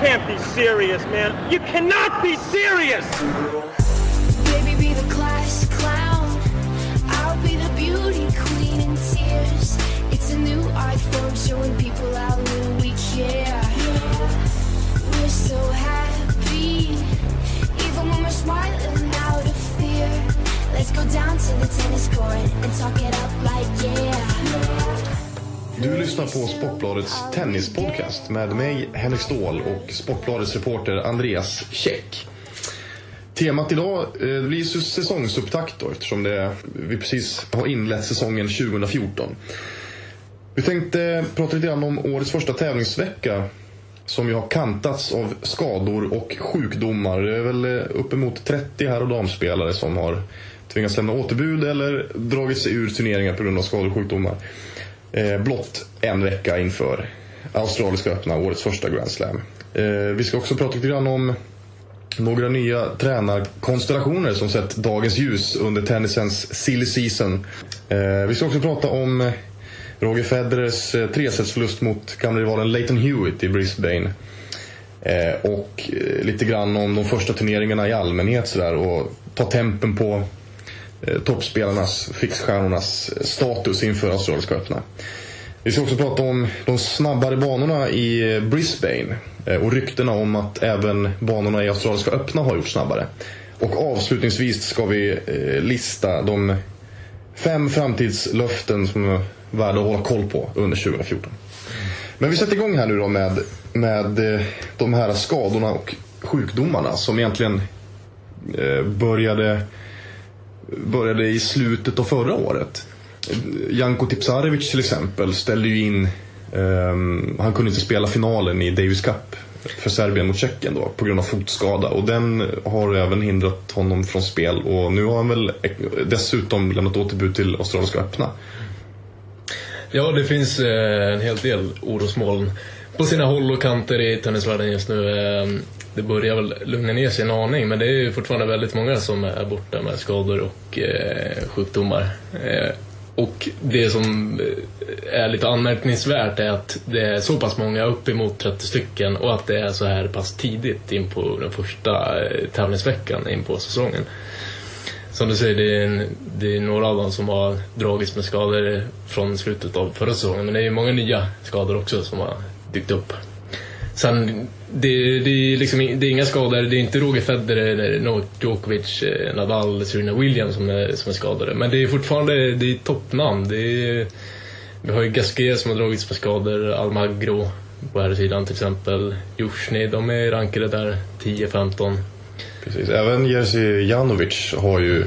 can't be serious, man. You cannot be serious! Baby, be the class clown. I'll be the beauty queen in tears. It's a new art form showing people how little we care. We're so happy, even when we're smiling out of fear. Let's go down to the tennis court and talk it up like yeah. Du lyssnar på Sportbladets tennispodcast med mig, Henrik Ståhl och Sportbladets reporter Andreas Käck. Temat idag eh, det blir säsongsupptakt då, eftersom det, vi precis har inlett säsongen 2014. Vi tänkte prata lite grann om årets första tävlingsvecka som ju har kantats av skador och sjukdomar. Det är väl eh, uppemot 30 herr och damspelare som har tvingats lämna återbud eller dragit sig ur turneringar på grund av skador och sjukdomar. Eh, blott en vecka inför Australiska öppna, årets första Grand Slam. Eh, vi ska också prata lite grann om några nya tränarkonstellationer som sett dagens ljus under tennisens silly season. Eh, vi ska också prata om Roger Federers eh, tresetsförlust mot gamla rivalen Leighton Hewitt i Brisbane. Eh, och eh, lite grann om de första turneringarna i allmänhet sådär och ta tempen på Eh, toppspelarnas, fixstjärnornas status inför Australiska öppna. Vi ska också prata om de snabbare banorna i eh, Brisbane eh, och ryktena om att även banorna i Australiska öppna har gjort snabbare. Och avslutningsvis ska vi lista de fem framtidslöften som är värda att hålla koll på under 2014. Men vi sätter igång här nu då med, med de här skadorna och sjukdomarna som egentligen började, började i slutet av förra året. Janko Tipsarevic till exempel ställde ju in, um, han kunde inte spela finalen i Davis Cup för Serbien mot Tjeckien då på grund av fotskada och den har även hindrat honom från spel och nu har han väl dessutom lämnat återbud till Australiska öppna. Ja, det finns eh, en hel del orosmoln på sina håll och kanter i tennisvärlden just nu. Ehm, det börjar väl lugna ner sig en aning, men det är ju fortfarande väldigt många som är borta med skador och eh, sjukdomar. Eh, och det som eh, är lite anmärkningsvärt är att det är så pass många, uppemot 30 stycken, och att det är så här pass tidigt in på den första eh, tävlingsveckan in på säsongen. Som du säger, det är, en, det är några av dem som har dragits med skador från slutet av förra säsongen, men det är många nya skador också som har dykt upp. Sen, det, det, är liksom, det är inga skador, det är inte Roger Federer, Novak Djokovic, eh, Nadal, Serena Williams som är, som är skadade. Men det är fortfarande det är toppnamn. Det är, vi har ju Gasquet som har dragits med skador, Almagro på här sidan till exempel. Jusjny, de är rankade där 10-15. Precis. Även Jerzy Janovic har ju,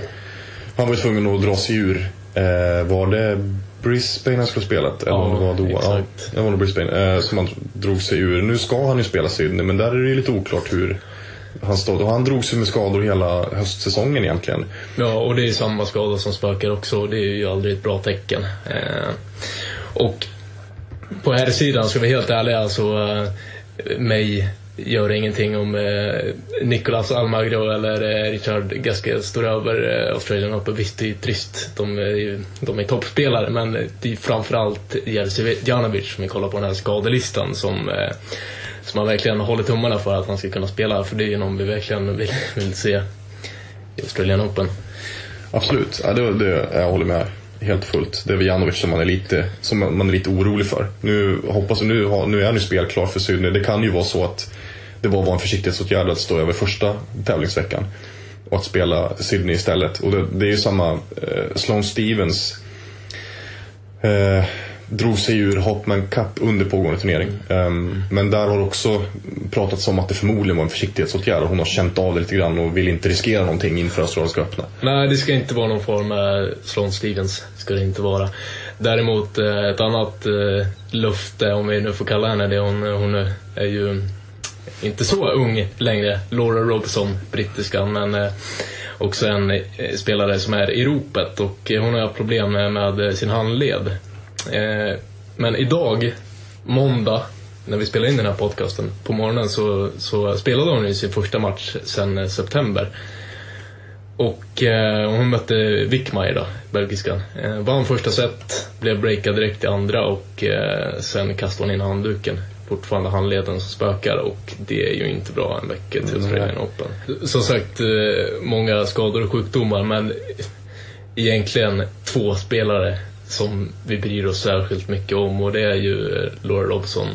han var ju tvungen att dra sig ur. Eh, var det Brisbane han skulle spelat? Eller om det var Doha? exakt. Ja, det var nog Brisbane. Eh, som han drog sig ur. Nu ska han ju spela Sydney men där är det ju lite oklart hur han stod. Och han drog sig med skador hela höstsäsongen egentligen. Ja, och det är samma skada som spökar också och det är ju aldrig ett bra tecken. Eh, och på här sidan ska vi vara helt ärliga, så eh, mig gör ingenting om eh, Nicolas Almagro eller eh, Richard Gasquet står över eh, Australian Open. Visst, det är trist. De är de är toppspelare, men det är framförallt Jerzy Janovic som vi kollar på den här skadelistan som eh, som man verkligen håller tummarna för att han ska kunna spela, för det är ju någon vi verkligen vill, vill se i Australian Open. Absolut, ja, det, det, jag håller med helt fullt. Det är väl Janovic som man är lite, som man är lite orolig för. Nu hoppas nu, har- nu är han ju spelklar för Sydney. Det kan ju vara så att det bara var en försiktighetsåtgärd att stå över första tävlingsveckan. Och att spela Sydney istället. Och det, det är ju samma, eh, Sloane Stevens eh, drog sig ur Hopman Cup under pågående turnering. Um, Men där har också pratats om att det förmodligen var en försiktighetsåtgärd hon har känt av det lite grann och vill inte riskera någonting inför Australiska öppna. Nej, det ska inte vara någon form eh, av Sloan Stevens. Ska det inte vara. Däremot eh, ett annat eh, löfte, om vi nu får kalla henne det. Hon, hon är ju inte så ung längre. Laura Robson, brittiskan, men också en spelare som är i ropet och hon har haft problem med sin handled. Eh, men idag, måndag, när vi spelade in den här podcasten, på morgonen så, så spelade hon ju sin första match sedan eh, september. Och eh, hon mötte Wickmeier då, belgiskan. Eh, vann första set, blev breakad direkt i andra och eh, sen kastade hon in handduken fortfarande handleden som spökar och det är ju inte bra en vecka till Australian Open. Som sagt, eh, många skador och sjukdomar men egentligen två spelare som vi bryr oss särskilt mycket om och det är ju eh, Laura Robson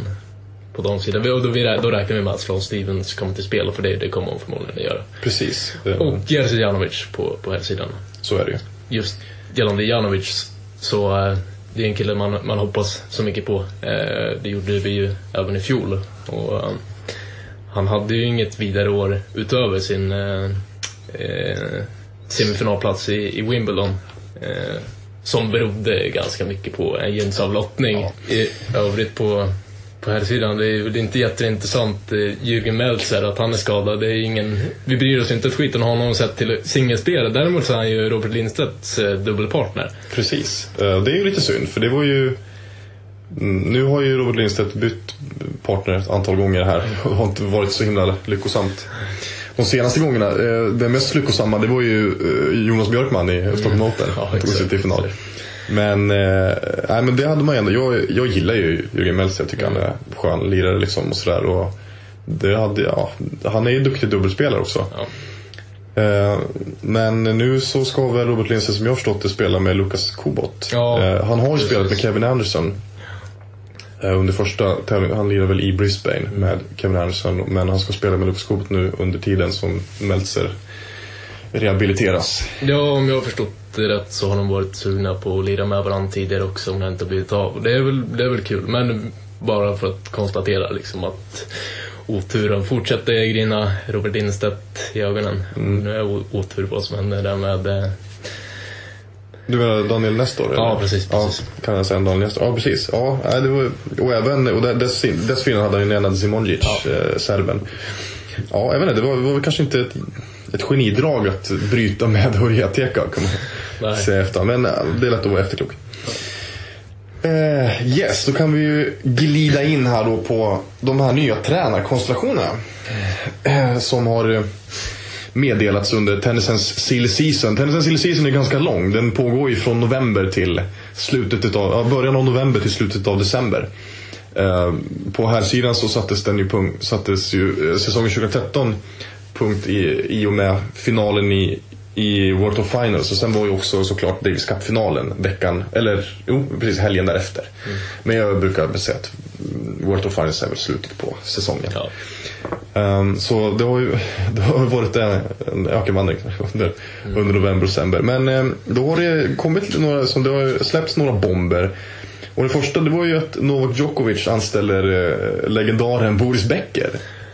på de sidan. Och då, då räknar vi med att Sloan Stevens kommer till spel för det, det kommer hon förmodligen att göra. Precis. Och Jerzy Janovic på, på här sidan. Så är det ju. Just gällande Janovic så eh, det är en kille man, man hoppas så mycket på. Eh, det gjorde vi ju även i fjol. Och, han hade ju inget vidare år utöver sin semifinalplats i, i Wimbledon. Som berodde ganska mycket på en gynnsam lottning. I övrigt på, på här sidan det är väl inte jätteintressant. eh, Jürgen Meltzer, att han är skadad. Det är ingen, vi bryr oss inte ett skit om honom sett till singelspel. Däremot så är han ju Robert Lindstedts eh, dubbelpartner. Precis. Eh, Det är ju lite synd, för det var ju... Mm, Nu har ju Robert Lindstedt bytt partner ett antal gånger här och har inte varit så himla lyckosamt. De senaste gångerna, eh, det mest lyckosamma det var ju eh, Jonas Björkman i Stockholm Open. Ja, Tog sig till final. Men, eh, nej, men det hade man ju ändå. Jag, jag gillar ju Jürgen Meltzer. Jag tycker han är skön lirare liksom och sådär. Och det hade, ja, han är ju duktig dubbelspelare också. Ja. Eh, Men nu så ska väl Robert Lindstedt som jag har förstått det spela med Lukas Kubot. Ja, Eh, han har ju precis. spelat med Kevin Anderson. Eh, Under första tävlingen, han lirar väl i Brisbane med Kevin Anderson. Men han ska spela med Lukas Kubot nu under tiden som Meltzer rehabiliteras. Ja, om jag har förstått det rätt så har de varit sugna på att lira med varandra tidigare också om det inte har blivit av. Det är väl, det är väl kul, men bara för att konstatera liksom att oturen fortsätter grina Robert Lindstedt i ögonen. Nu är otur vad som händer där med... Du menar Daniel Nestor? eller? Ja, precis, precis. Ja, kan jag säga Daniel Nestor? Ja, precis. Ja, det var, och även, och dess, dessförinnan hade han ju Nenad Simonjic, eh, serben. Ja, jag vet inte, det var, det var kanske inte ett, ett genidrag att bryta med Hurriateka kan man Nej. säga efter. Men eh, det är lätt att vara efterklok. Eh, yes, då kan vi ju glida in här då på de här nya tränarkonstellationerna. Eh, som har meddelats under tennisens silly season. Tennisens silly season är ganska lång. Den pågår ju från november till slutet utav, ja, början av november till slutet av december. Eh, på här sidan så sattes, den ju punkt, sattes ju eh, säsongen 2013 punkt i, i och med finalen i, i World of Finals. Och sen var ju också såklart Davis Cup-finalen veckan, eller jo, precis helgen därefter. Men jag brukar säga att World of Finals är väl slutet på säsongen. Ja. Ehm, så det har ju det har varit en, en ökenvandring under, under november och december. Men ehm, då har det kommit några, som det har släppts några bomber. Och det första det var ju att Novak Djokovic anställer eh, legendaren Boris Becker.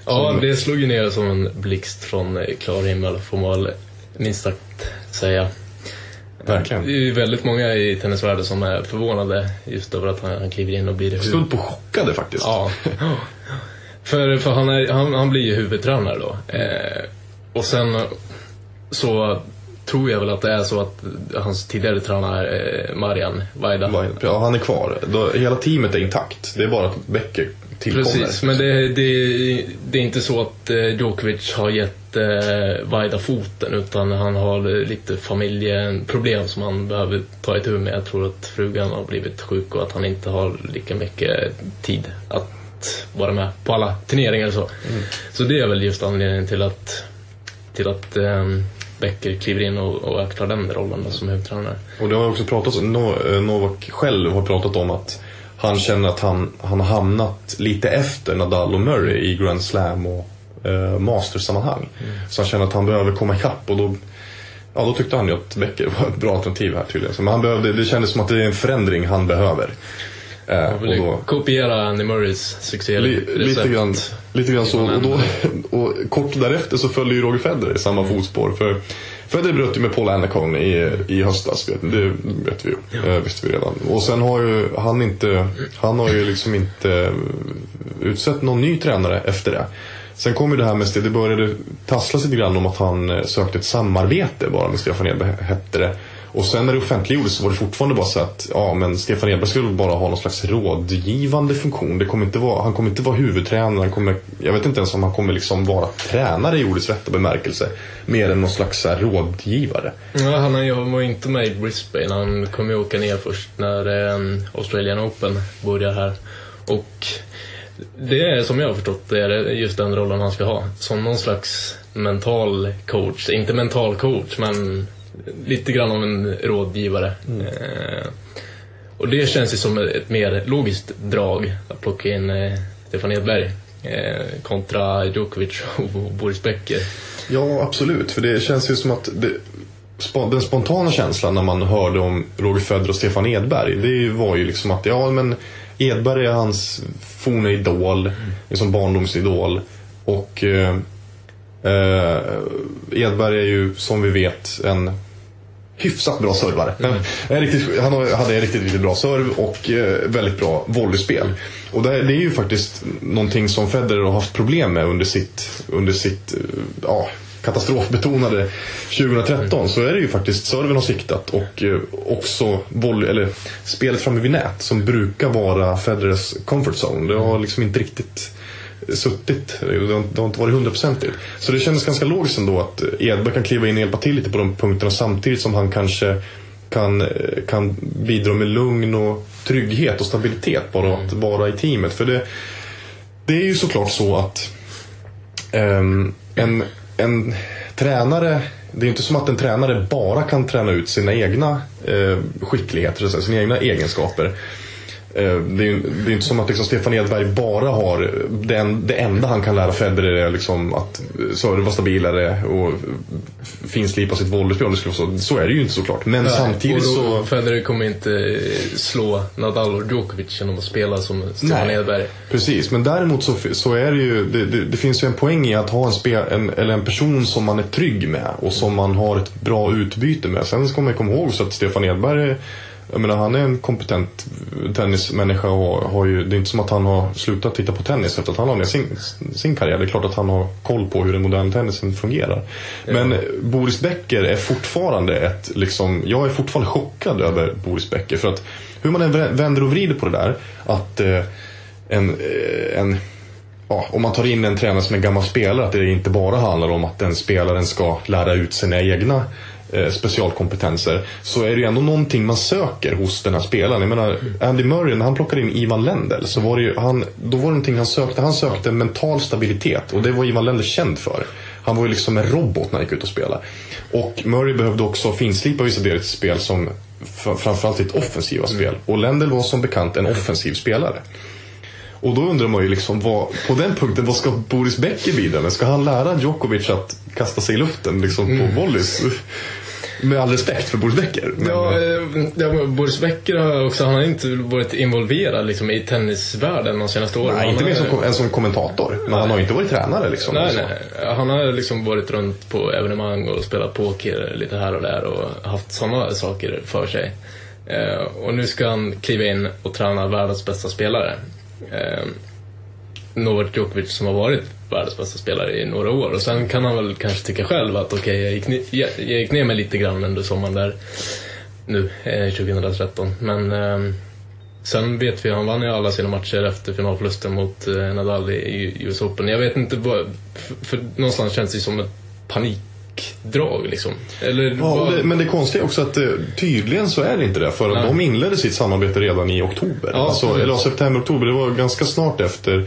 Ja, det slog ju ner som en blixt från eh, klar himmel, får man väl minst sagt säga. Verkligen. Det är ju väldigt många i tennisvärlden som är förvånade just över att han, kliver in och blir. Snudd på chockade faktiskt. Ja. För, för han, är, han, han blir ju huvudtränare då. Eh, och sen så tror jag väl att det är så att hans tidigare tränare eh, Marian Vaida. Ja, han är kvar. Då, hela teamet är intakt. Det är bara att Becker tillkommer. Precis, men det, det, det är inte så att eh, Djokovic har gett eh, Vaida foten utan han har lite familjeproblem som han behöver ta itu med. Jag tror att frugan har blivit sjuk och att han inte har lika mycket tid att vara med på alla turneringar och så. Så det är väl just anledningen till att, till att eh, Becker kliver in och, och axlar den rollen då, som huvudtränare. Och det har också pratats no, eh, Novak själv har pratat om att han känner att han, han har hamnat lite efter Nadal och Murray i Grand Slam och eh, Masters-sammanhang. Så han känner att han behöver komma ikapp och då, ja, då tyckte han ju att Becker var ett bra alternativ här tydligen. Så, men han behövde, det kändes som att det är en förändring han behöver. Eh, och då, kopiera Andy Murrays succé Li, lite, grann, lite grann så. Och, då, och kort därefter så följde ju Roger Federer i samma fotspår. För Federer bröt ju med Paul Anacone i, i höstas. Vet, det vet vi ju. Eh, visste vi redan. Och sen har ju han inte, han har ju liksom inte utsett någon ny tränare efter det. Sen kom ju det här med, det började tasslas lite grann om att han eh, sökte ett samarbete bara med Stefan Edberg, hette det. Och sen när det offentliggjordes så var det fortfarande bara så att ja, men Stefan Edberg skulle bara ha någon slags rådgivande funktion. Det kommer inte vara, han kommer inte vara huvudtränare. Han kommer, jag vet inte ens om han kommer liksom vara tränare i ordets rätta bemärkelse. Mer än någon slags här, rådgivare. Ja, han var ju inte med i Brisbane. Han kommer ju åka ner först när eh, Australian Open börjar här. Och Det är som jag har förstått det, är just den rollen han ska ha. Som någon slags mental coach. Inte mental coach, men lite grann av en rådgivare. Eh, och det känns ju som ett mer logiskt drag att plocka in eh, Stefan Edberg eh, kontra Djokovic och Boris Becker. Ja, absolut. För det känns ju som att det, den spontana känslan när man hörde om Roger Federer och Stefan Edberg, det var ju liksom att ja, men Edberg är hans forna idol, liksom barndomsidol. Och eh, Edberg är ju som vi vet en hyfsat bra servare. En riktigt, han hade en riktigt, riktigt bra serv och eh, väldigt bra volleyspel. Och det, det är ju faktiskt någonting som Federer har haft problem med under sitt, under sitt eh, ja, katastrofbetonade 2013. Så är det ju faktiskt serven har siktat och eh, också volley, eller spelet framme vid nät som brukar vara Federers comfort zone. Det har liksom inte riktigt suttit. Det har, det har inte varit hundraprocentigt. Så det kändes ganska logiskt ändå att Edberg kan kliva in och hjälpa till lite på de punkterna samtidigt som han kanske kan, eh, kan bidra med lugn och trygghet och stabilitet bara att vara i teamet. För det, det är ju såklart så att ehm, en, en tränare det är inte som att en tränare bara kan träna ut sina egna eh, skickligheter, sina egna egenskaper. Eh, Det är det är inte som att liksom Stefan Edberg bara har den, det enda han kan lära Federer är liksom att serva stabilare och finslipa sitt volleyspel om det skulle vara så. Så är det ju inte såklart. Men samtidigt och då, så... Federer kommer inte slå Nadal och Djokovic genom att spela som Stefan Nej. Edberg. Precis, men däremot så, så är det ju, det, det, det finns ju en poäng i att ha en, spel, en, eller en person som man är trygg med och som man har ett bra utbyte med. Sen ska man komma ihåg så att Stefan Edberg jag menar, han är en kompetent tennismänniska och har ju, det är inte som att han har slutat titta på tennis efter att han la ner sin, sin karriär. Det är klart att han har koll på hur den moderna tennisen fungerar. Men Boris Becker är fortfarande ett, liksom, jag är fortfarande chockad över Boris Becker. För att hur man än vä- vänder och vrider på det där, att eh, en, eh, en ja, om man tar in en tränare som är gammal spelare, att det inte bara handlar om att den spelaren ska lära ut sina egna specialkompetenser. Så är det ju ändå någonting man söker hos den här spelaren. Jag menar, Andy Murray, när han plockade in Ivan Lendl, så var det ju, han, då var det någonting han sökte. Han sökte mental stabilitet och det var Ivan Lendl känd för. Han var ju liksom en robot när han gick ut och spelade. Och Murray behövde också finslipa vissa delar i sitt spel som framförallt sitt offensiva spel. Och Lendl var som bekant en offensiv spelare. Och då undrar man ju liksom, vad, på den punkten, vad ska Boris Becker bidra med? Ska han lära Djokovic att kasta sig i luften liksom, på volleys? Med all respekt för Boris Becker. Men, Ja, eh, ja, Boris Becker har också, han har inte varit involverad liksom, i tennisvärlden de senaste åren. nej, Han inte mer har- som, kommentator. Men han har inte varit tränare liksom. Nej, nej. Han har liksom varit runt på evenemang och spelat poker lite här och där och haft sådana saker för sig. Eh, och nu ska han kliva in och träna världens bästa spelare. Novak Djokovic som har varit världens bästa spelare i några år. Och sen kan han väl kanske tycka själv att okej, jag, gick ne- jag, jag gick ner mig lite grann under sommaren där nu, eh, 2013. Men eh, sen vet vi, han vann ju alla sina matcher efter finalförlusten mot eh, Nadal i, US Open. Jag vet inte vad, för, för någonstans känns det som ett panikdrag liksom. Eller Ja, och det, men det konstiga är också att eh, tydligen så är det inte det. För Nej. de inledde sitt samarbete redan i oktober. Ja, alltså, eller september, oktober. Det var ganska snart efter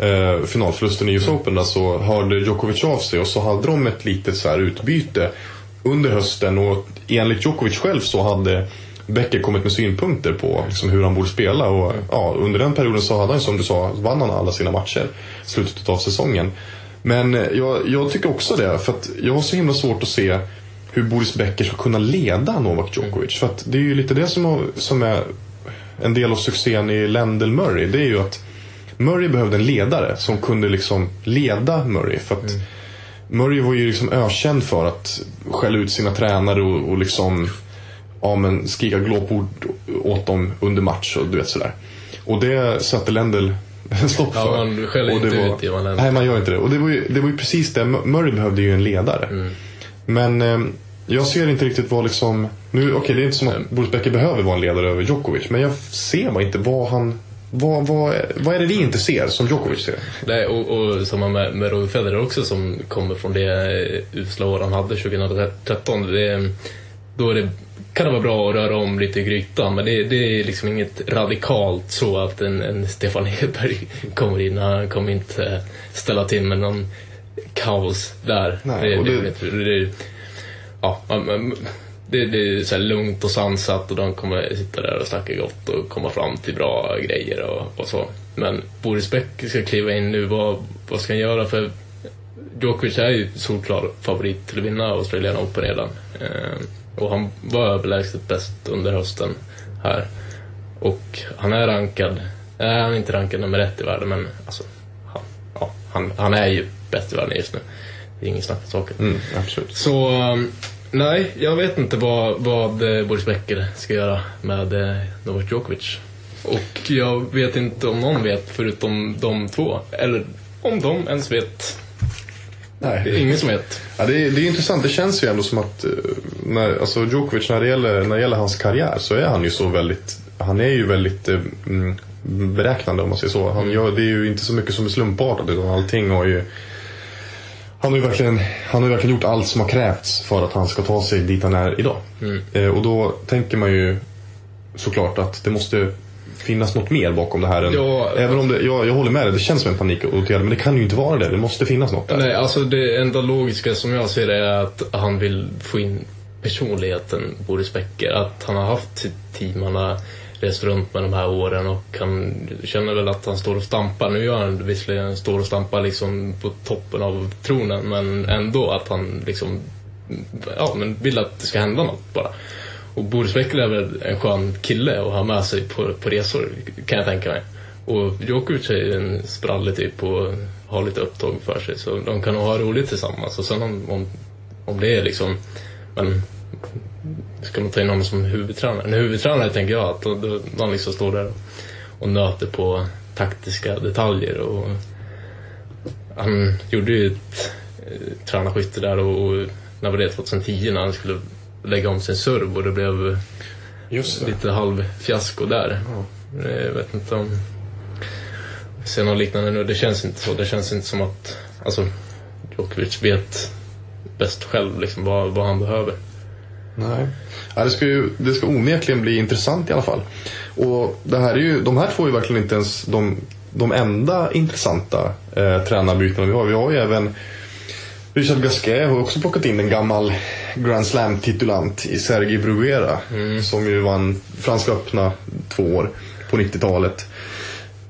eh, finalförlusten i US Open. Där, så hörde Djokovic av sig och så hade de ett litet så här utbyte under hösten. Och enligt Djokovic själv så hade Becker kommit med synpunkter på liksom, hur han borde spela. Och, ja, under den perioden så hade han, som du sa, vann han alla sina matcher i slutet av säsongen. Men jag, jag tycker också det, för att jag har så himla svårt att se hur Boris Becker ska kunna leda Novak Djokovic. För att det är ju lite det som, har, som är en del av succén i Lendl Murray. Det är ju att Murray behövde en ledare som kunde liksom leda Murray. För att Murray var ju liksom ökänd för att skälla ut sina tränare och, och liksom ja, men skrika glåpord åt dem under match och du vet sådär. Och det satte Lendl stopp Ja, för. man skäller inte var, ut Ivan Lendl. Nej, man gör inte det. Och det var ju, det var ju precis det. Murray behövde ju en ledare. Mm. Men eh, jag ser inte riktigt vad liksom... Nu, okej, det är inte som att Boris Becker behöver vara en ledare över Djokovic. Men jag ser bara inte vad han... Vad, vad, vad är det vi inte ser som Djokovic ser? Nej, och, och samma med, med Roger Federer också som kommer från det eh, usla år han hade 2013. Det, då är det kan det vara bra att röra om lite i grytan men det, det är liksom inget radikalt så att en, en Stefan Hedberg kommer in. Han kommer inte ställa till med någon kaos där. Nej, det, och det, det- ja, man- det, det är så lugnt och sansat och de kommer sitta där och snacka gott och komma fram till bra grejer och, och så. Men Boris Beck ska kliva in nu, vad, vad ska han göra? För Djokovic är ju solklar favorit till att vinna Australian Open redan. Eh, och han var överlägset bäst under hösten här. Och han är rankad, nej han är inte rankad nummer ett i världen men alltså, han, ja, han, han är ju bäst i världen just nu. Det är ingen snack om saken. Mm, absolut. Så um, nej, jag vet inte vad, vad eh, Boris Becker ska göra med eh, Novak Djokovic. Och jag vet inte om någon vet förutom de två. Eller om de ens vet. Det är Nej. ingen som vet. Ja, det, är, det är intressant. Det känns ju ändå som att eh, när, alltså Djokovic, när det, gäller, när det gäller hans karriär så är han ju så väldigt... Han är ju väldigt mm, beräknande om man säger så. Han gör, det är ju inte så mycket som är slumpartat utan allting har ju... Han har ju verkligen, han har verkligen gjort allt som har krävts för att han ska ta sig dit han är idag. Eh, och då tänker man ju såklart att det måste finnas något mer bakom det här. Än, Ja. även om det, jag, jag håller med dig, det känns som en panikåtgärd. Men det kan ju inte vara det. Det måste finnas något där. Nej, alltså det enda logiska som jag ser det är att han vill få in personligheten Boris Becker. Att han har haft sitt team, han har rest runt med de här åren och han känner väl att han står och stampar. Nu gör han visserligen står och stampar liksom på toppen av tronen men ändå att han liksom ja, men vill att det ska hända något bara. Och Boris Becker är väl en skön kille att ha med sig på, på resor kan jag tänka mig. Och Djokovic är en sprallig typ och har lite upptåg för sig så de kan nog ha roligt tillsammans. Och sen om, om, om det är liksom, men ska man ta in honom som huvudtränare? En huvudtränare tänker jag att han liksom står där och, nöter på taktiska detaljer. Och han gjorde ju ett eh, tränarskifte där och, och när var det? 2010 när han skulle lägga om sin serv och det blev Just lite halvfiasko där. Jag vet inte om jag ser något liknande nu. Det känns inte så. Det känns inte som att alltså, Djokovic vet bäst själv liksom, vad, vad han behöver. Nej. Ja, det, ska ju, det ska onekligen bli intressant i alla fall. Och det här är ju, de här två är ju verkligen inte ens de, de enda intressanta eh, tränarbytena vi har. Vi har ju även Richard Gasquet har också plockat in en gammal Grand Slam-titulant i Sergej Bruguera. Som ju vann Franska öppna två år på 90-talet.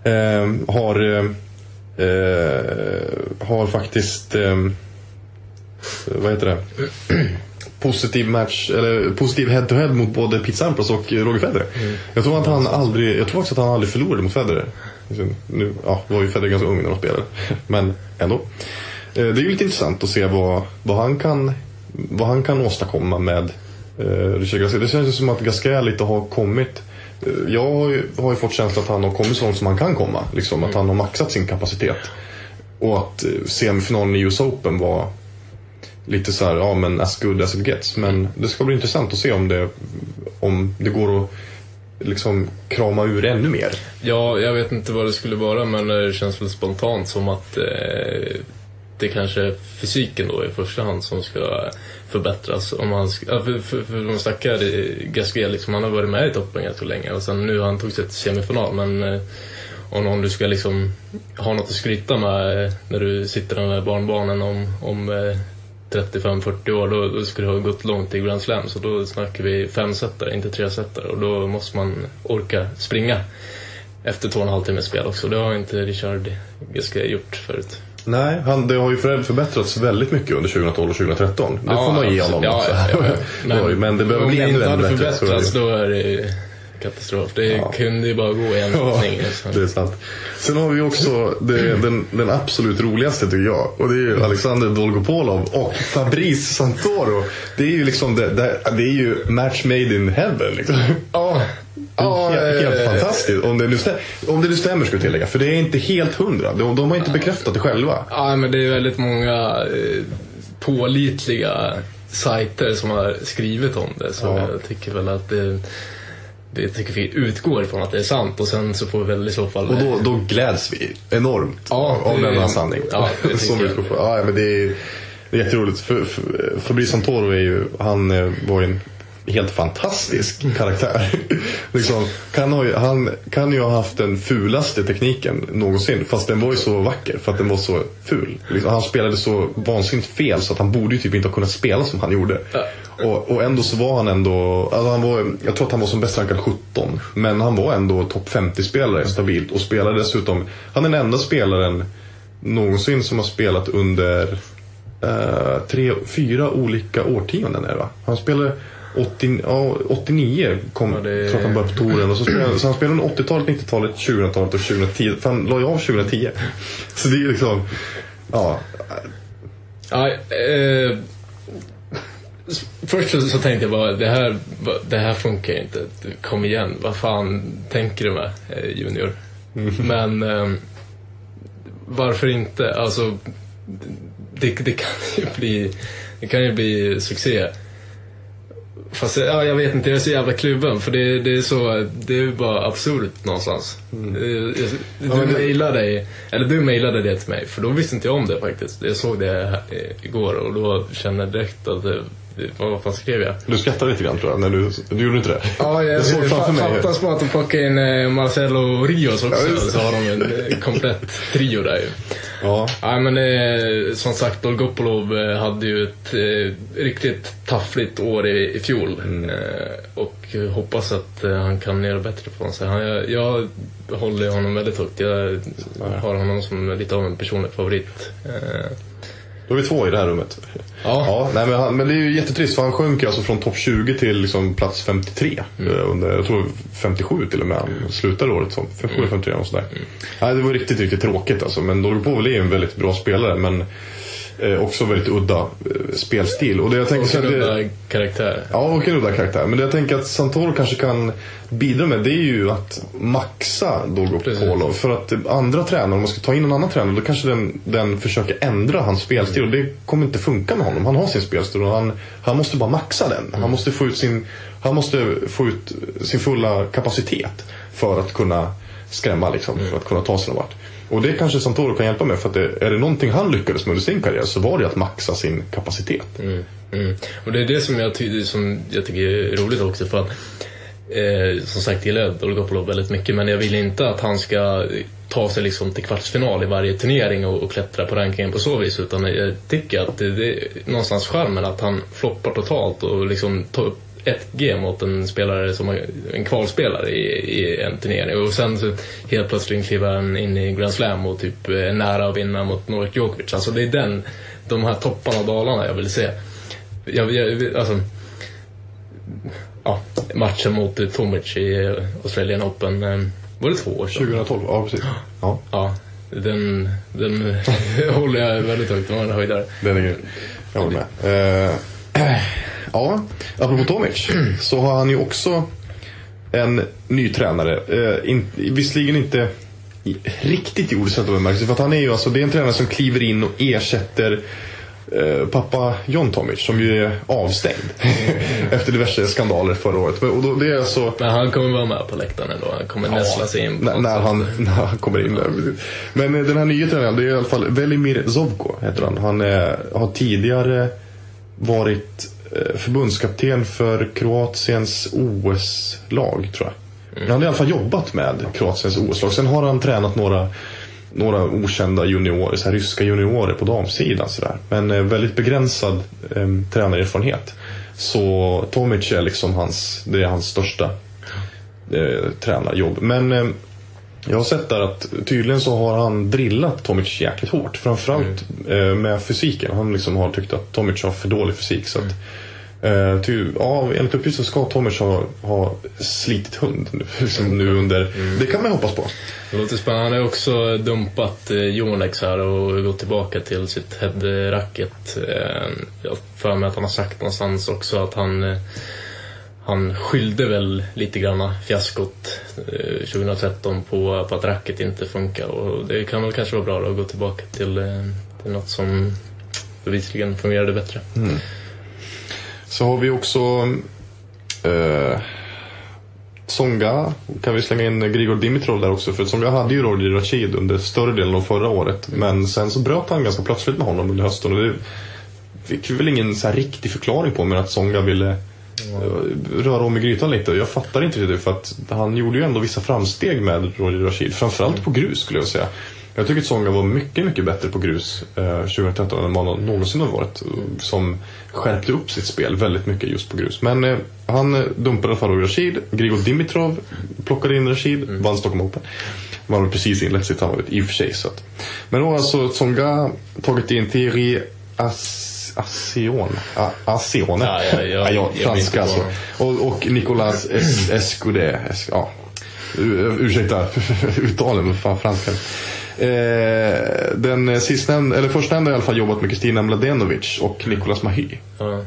Eh, har, eh, eh, har faktiskt eh, vad heter det? Positiv match, eller positiv head-to-head mot både Pete Sampras och Roger Federer. Jag tror att han aldrig, jag tror faktiskt att han aldrig förlorade mot Federer. Nu, ja, var ju Federer ganska ung när de spelade. Men ändå. Eh, Det är ju lite intressant att se vad, vad, han, kan, vad han kan åstadkomma med eh, Richard Gasquet. Det känns ju som att Gasquet lite har kommit eh, jag har ju, har ju fått känslan att han har kommit så långt som han kan komma. Liksom, Att han har maxat sin kapacitet. Och att eh, semifinalen i US Open var lite så här, ja men as good as it gets. Men det ska bli intressant att se om det, om det går att liksom krama ur ännu mer. Ja, jag vet inte vad det skulle vara men det känns väl spontant som att eh, det kanske är fysiken då i första hand som ska förbättras. Om man, ja, för, för, för de stackar i Gasquet, liksom, han har varit med i toppen ganska länge och sen nu har han tagit sig till semifinal men eh, om, om du ska liksom ha något att skryta med eh, när du sitter där med barnbarnen om, om eh, 35-40 år, då, då skulle du ha gått långt i Grand Slam. Så då snackar vi femsetare, inte tresetare. Och då måste man orka springa efter två och en halv timmes spel också. Det har inte Richard Gasquet gjort förut. Nej, han, det har ju för- förbättrats väldigt mycket under 2012 och 2013. Det får man ge honom. Ja, ja, ja, Det ju- men det behöver om bli det ännu, inte hade bättre. är det ju. förbättrats, då är det katastrof. Det Ja. kunde ju bara gå i en Ja, riktning. liksom. det är sant. Sen har vi också det, den, den absolut roligaste tycker jag. Och det är ju Alexander Dolgopolov och Fabrice Santoro. Det är ju liksom det, det, det är ju match made in heaven. Liksom. Ja, ja, helt, helt eh, fantastiskt. Om det, nu stämmer, om det nu stämmer ska jag tillägga. För det är inte helt hundra. De, de har inte bekräftat det själva. Ja, men det är väldigt många eh, pålitliga sajter som har skrivit om det. Så Ja. jag tycker väl att det, det tycker vi utgår ifrån att det är sant och sen så får vi väl i så fall... Och då, då gläds vi enormt Ja, av denna sanning. ja, det Som vi ja, men det är, det är jätteroligt. För, för, Fabrice Santoro är ju, han var ju en helt fantastisk karaktär. liksom, kan ha, han kan ju ha haft den fulaste tekniken någonsin. Fast den var ju så vacker för att den var så ful. Liksom, han spelade så vansinnigt fel så att han borde ju typ inte ha kunnat spela som han gjorde. Och, och ändå så var han ändå, alltså han var, jag tror att han var som bäst rankad 17. Men han var ändå topp 50-spelare stabilt och spelade dessutom, han är den enda spelaren någonsin som har spelat under eh, tre, fyra olika årtionden. Är det, va? Han spelade 80, ja, 89 kom, Ja, det- tror jag han började på touren. Och så, spelade, så han spelade under 80-talet, 90-talet, 2000-talet och 2010. För han la ju av 2010. Så det är liksom, ja. Ja, eh, först så, så tänkte jag bara, det här, det här funkar ju inte. Kom igen, vad fan tänker du med eh, Junior? Men eh, varför inte? Alltså, det, det kan ju bli, det kan ju bli succé. Fast ja, jag vet inte, jag är så jävla kluven för det, det är så, det är bara absurt någonstans. Eh, jag- Du mejlade, eller du mejlade det till mig för då visste inte jag om det faktiskt. Jag såg det eh, igår och då kände jag direkt att vad fan skrev jag? Du skrattade lite grann tror jag. När du, du gjorde inte det? Ja, jag, Jag såg framför mig. fattas bara att de plockar in eh, Marcelo Rios också. Ja, så har de en eh, komplett trio där ju. Ja. Ja, men eh, som sagt, Dolgopolov eh, hade ju ett eh, riktigt taffligt år i, i fjol. Mm. Eh, och hoppas att eh, han kan göra bättre från sig. Han, jag, jag håller honom väldigt högt. Jag har honom som lite av en personlig favorit. Då är vi två i det här rummet. Ja. ja nej, men, han, men det är ju jättetrist för han sjönk alltså från topp 20 till liksom plats 53. Mm. eh, Under, jag tror 57 till och med. Han slutade året som. 57 Mm. 53 och sådär. Nej, det var riktigt, riktigt tråkigt alltså. Men Dolgopol är ju en väldigt bra spelare. Men eh, också väldigt udda eh, spelstil. Och det jag tänker och en det- udda karaktär. Ja, och en udda karaktär. Men det jag tänker att Santoro kanske kan bidra med det är ju att maxa Dolgopolo. Precis. För att andra tränare, om man ska ta in en annan tränare, då kanske den, den försöker ändra hans spelstil. Och det kommer inte funka med honom. Han har sin spelstil och han, han måste bara maxa den. Han, måste få ut sin, han måste få ut sin fulla kapacitet för att kunna skrämma, liksom, för att kunna ta sig någon vart. Och det kanske Santoro kan hjälpa med. För att det, är det någonting han lyckades med under sin karriär så var det att maxa sin kapacitet. Mm, mm. Och det är det som jag, ty- som jag tycker är roligt också. För att, eh, som sagt gillar jag Dolgopolov väldigt mycket men jag vill inte att han ska ta sig liksom till kvartsfinal i varje turnering och, och klättra på rankingen på så vis. Utan jag tycker att det, det är någonstans charmen att han floppar totalt och liksom tar upp ett G mot en spelare som en kvalspelare i, i en turnering. Och sen så helt plötsligt kliver han in i Grand Slam och typ är nära att vinna mot Novak Djokovic. Alltså det är den, de här topparna och dalarna jag vill se. Jag, jag, alltså, ja, matchen mot Tomic i Australian Open, eh, var det två år sedan? 2012, ja precis. Ja. Ja, den, den håller jag väldigt högt. Det var en höjdare. Den är grym. Jag håller med. Eh, ja, apropå Tomic så har han ju också en ny tränare. Eh, in, visserligen inte riktigt i ordets rätta bemärkelse. För att han är ju alltså, det är en tränare som kliver in och ersätter eh, pappa John Tomic som ju är avstängd efter diverse skandaler förra året. Men- Och då, det är alltså Men han kommer vara med på läktaren ändå. Han kommer nästla sig in. när, när, han, när han kommer in där. Men eh, den här nya tränaren, det är i alla fall Velimir Zovko heter han. Han är, har tidigare varit eh, förbundskapten för Kroatiens OS-lag, tror jag. Men han har i alla fall jobbat med Kroatiens OS-lag. Sen har han tränat några, några okända juniorer, så här ryska juniorer på damsidan. Så där. Men eh, väldigt begränsad eh, tränarerfarenhet. Så Tomic är liksom hans, det är hans största eh, tränarjobb. Men eh, jag har sett där att tydligen så har han drillat Tomic jäkligt hårt. Framförallt eh, med fysiken. Han liksom har tyckt att Tomic har för dålig fysik. Så att, eh, ty, ja, enligt uppgift så ska Tomic ha, ha slitit hund nu, liksom nu under... Det kan man hoppas på. Det låter spännande. Han har också dumpat eh, Yonex här och gått tillbaka till sitt headracket. Eh, jag för mig att han har sagt någonstans också att han eh, han skyllde väl lite grann fiaskot eh, 2013 på, på att racket inte funkar och det kan väl kanske vara bra att gå tillbaka till, eh, till något som bevisligen fungerade bättre. Så har vi också eh, Songa. Kan vi slänga in Grigor Dimitrov där också. För Songa hade ju Roger Rashid under större delen av förra året. Men sen så bröt han ganska plötsligt med honom under hösten. Och det fick vi väl ingen så här riktig förklaring på. Men att Songa ville eh, röra om i grytan lite. Jag fattar inte det för att han gjorde ju ändå vissa framsteg med Roger Rashid. Framförallt på grus skulle jag säga. Jag tycker att Tsonga var mycket, mycket bättre på grus eh, 2013 än vad han någonsin har varit. eh, Som skärpte upp sitt spel väldigt mycket just på grus. Men eh, han eh, dumpade i alla fall Rashid. Grigor Dimitrov plockade in Rashid, vann Stockholm Open. Man har precis inlett sitt samarbete i och för sig. Så att. Men då har alltså Tsonga tagit in Thierry As Assion. A- Asione. Ja, ja, ja, ja, franska alltså. Och, och Nicolas es Escudé. Es ja. Ursäkta uttalen, men fan franska. Eh, den sistnämnda, eller förstnämnda har i alla fall jobbat med Kristina Mladenovic och Nicolas Mahy. Ja.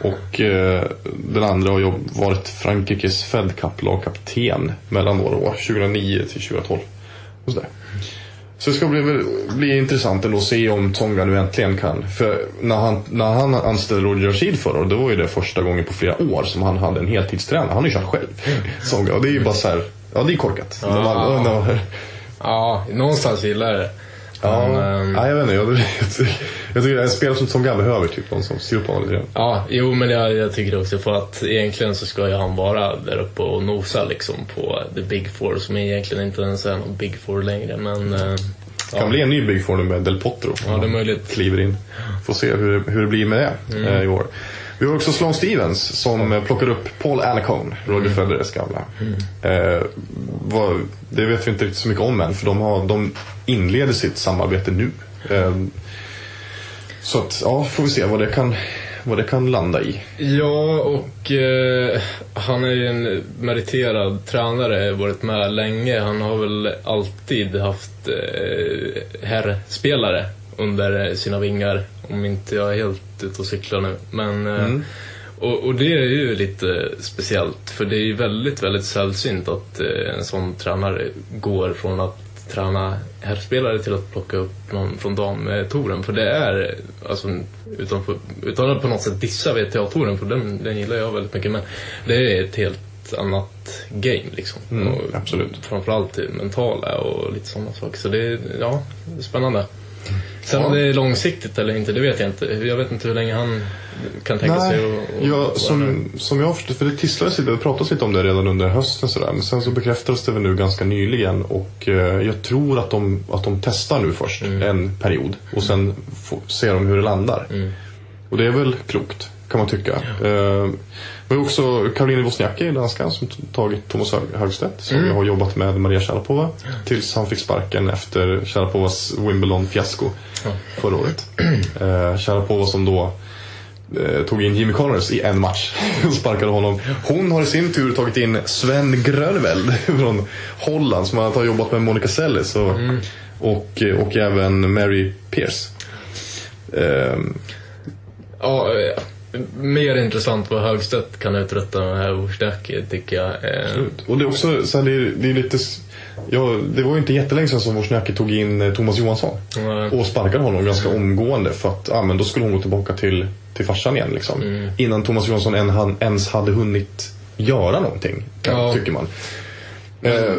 Och eh, den andra har varit Frankrikes Fed Cup lagkapten mellan några år, 2009 till 2012. Och sådär. Så det ska bli, bli intressant att se om Tonga nu äntligen kan. För när han, när han anställde Roger Rashid förra året, då var ju det första gången på flera år som han hade en heltidstränare. Han har ju kört själv. Tonga. Och det är ju bara så här, ja det är korkat. De andra- de- ja, någonstans gillar jag det. Ja, Men, ehm, nej, jag vet inte. Jag, jag, tycker- jag tycker en spelare som Tonga behöver typ någon som styr upp honom lite. Ja, jo men jag, jag tycker det också för att egentligen så ska ju han vara där uppe och nosa liksom på the big four som egentligen inte ens är någon big four längre men eh, Kan ja, bli en ny Big Four nu med Del Potro. Ja, det är möjligt. Kliver in. Får se hur, hur det blir med det Mm. eh, i år. Vi har också Sloane Stevens som plockar upp Paul Annacone, Roger Mm. Federers gamla. Eh, vad, det vet vi inte riktigt så mycket om än för de, har, de inleder sitt samarbete nu. Eh, så att, ja, får vi se vad det kan, vad det kan landa i. Ja, och eh, han är ju en meriterad tränare, varit med länge. Han har väl alltid haft eh, herrspelare under sina vingar, om inte jag är helt ute och cyklar nu. Men, eh, och, och det är ju lite speciellt, för det är ju väldigt, väldigt sällsynt att eh, en sån tränare går från att träna herrspelare till att plocka upp någon från damtouren. För det är, alltså, utan, för, utan att på något sätt dissa VTA-touren, för den, den gillar jag väldigt mycket, men det är ett helt annat game liksom. Mm, och absolut. Framförallt det mentala och lite sådana saker. Så det är, ja, spännande. Sen Ja. om det är långsiktigt eller inte, det vet jag inte. Jag vet inte hur länge han kan tänka sig att... att ja, som, som jag har förstått, för det tisslades lite, det pratades lite om det redan under hösten sådär. Men sen så bekräftades det väl nu ganska nyligen och eh, jag tror att de, att de testar nu först en period och sen får, ser de hur det landar. Och det är väl klokt, kan man tycka. Eh, vi har också Caroline Wozniacki, danskan, som tagit Thomas Hög- Högstedt som har jobbat med Maria Sharapova tills han fick sparken efter Sharapovas Wimbledon-fiasko förra året. Eh, Sharapova som då eh, tog in Jimmy Connors i en match och sparkade honom. Hon har i sin tur tagit in Sven Gröneveld från Holland som har jobbat med Monica Seles och, och, och även Mary Pierce. Ehm, Ja, eh, mer intressant vad Högstedt kan uträtta med här Wozniacki tycker jag. Eh, och det är också så här, det, är, det är lite... Ja, det var ju inte jättelänge sedan som Wozniacki tog in eh, Thomas Johansson. Nej. Och sparkade honom ganska omgående för att ja, men då skulle hon gå tillbaka till, till farsan igen. Liksom. Innan Thomas Johansson än, han, ens hade hunnit göra någonting, Ja. tycker man. Eh,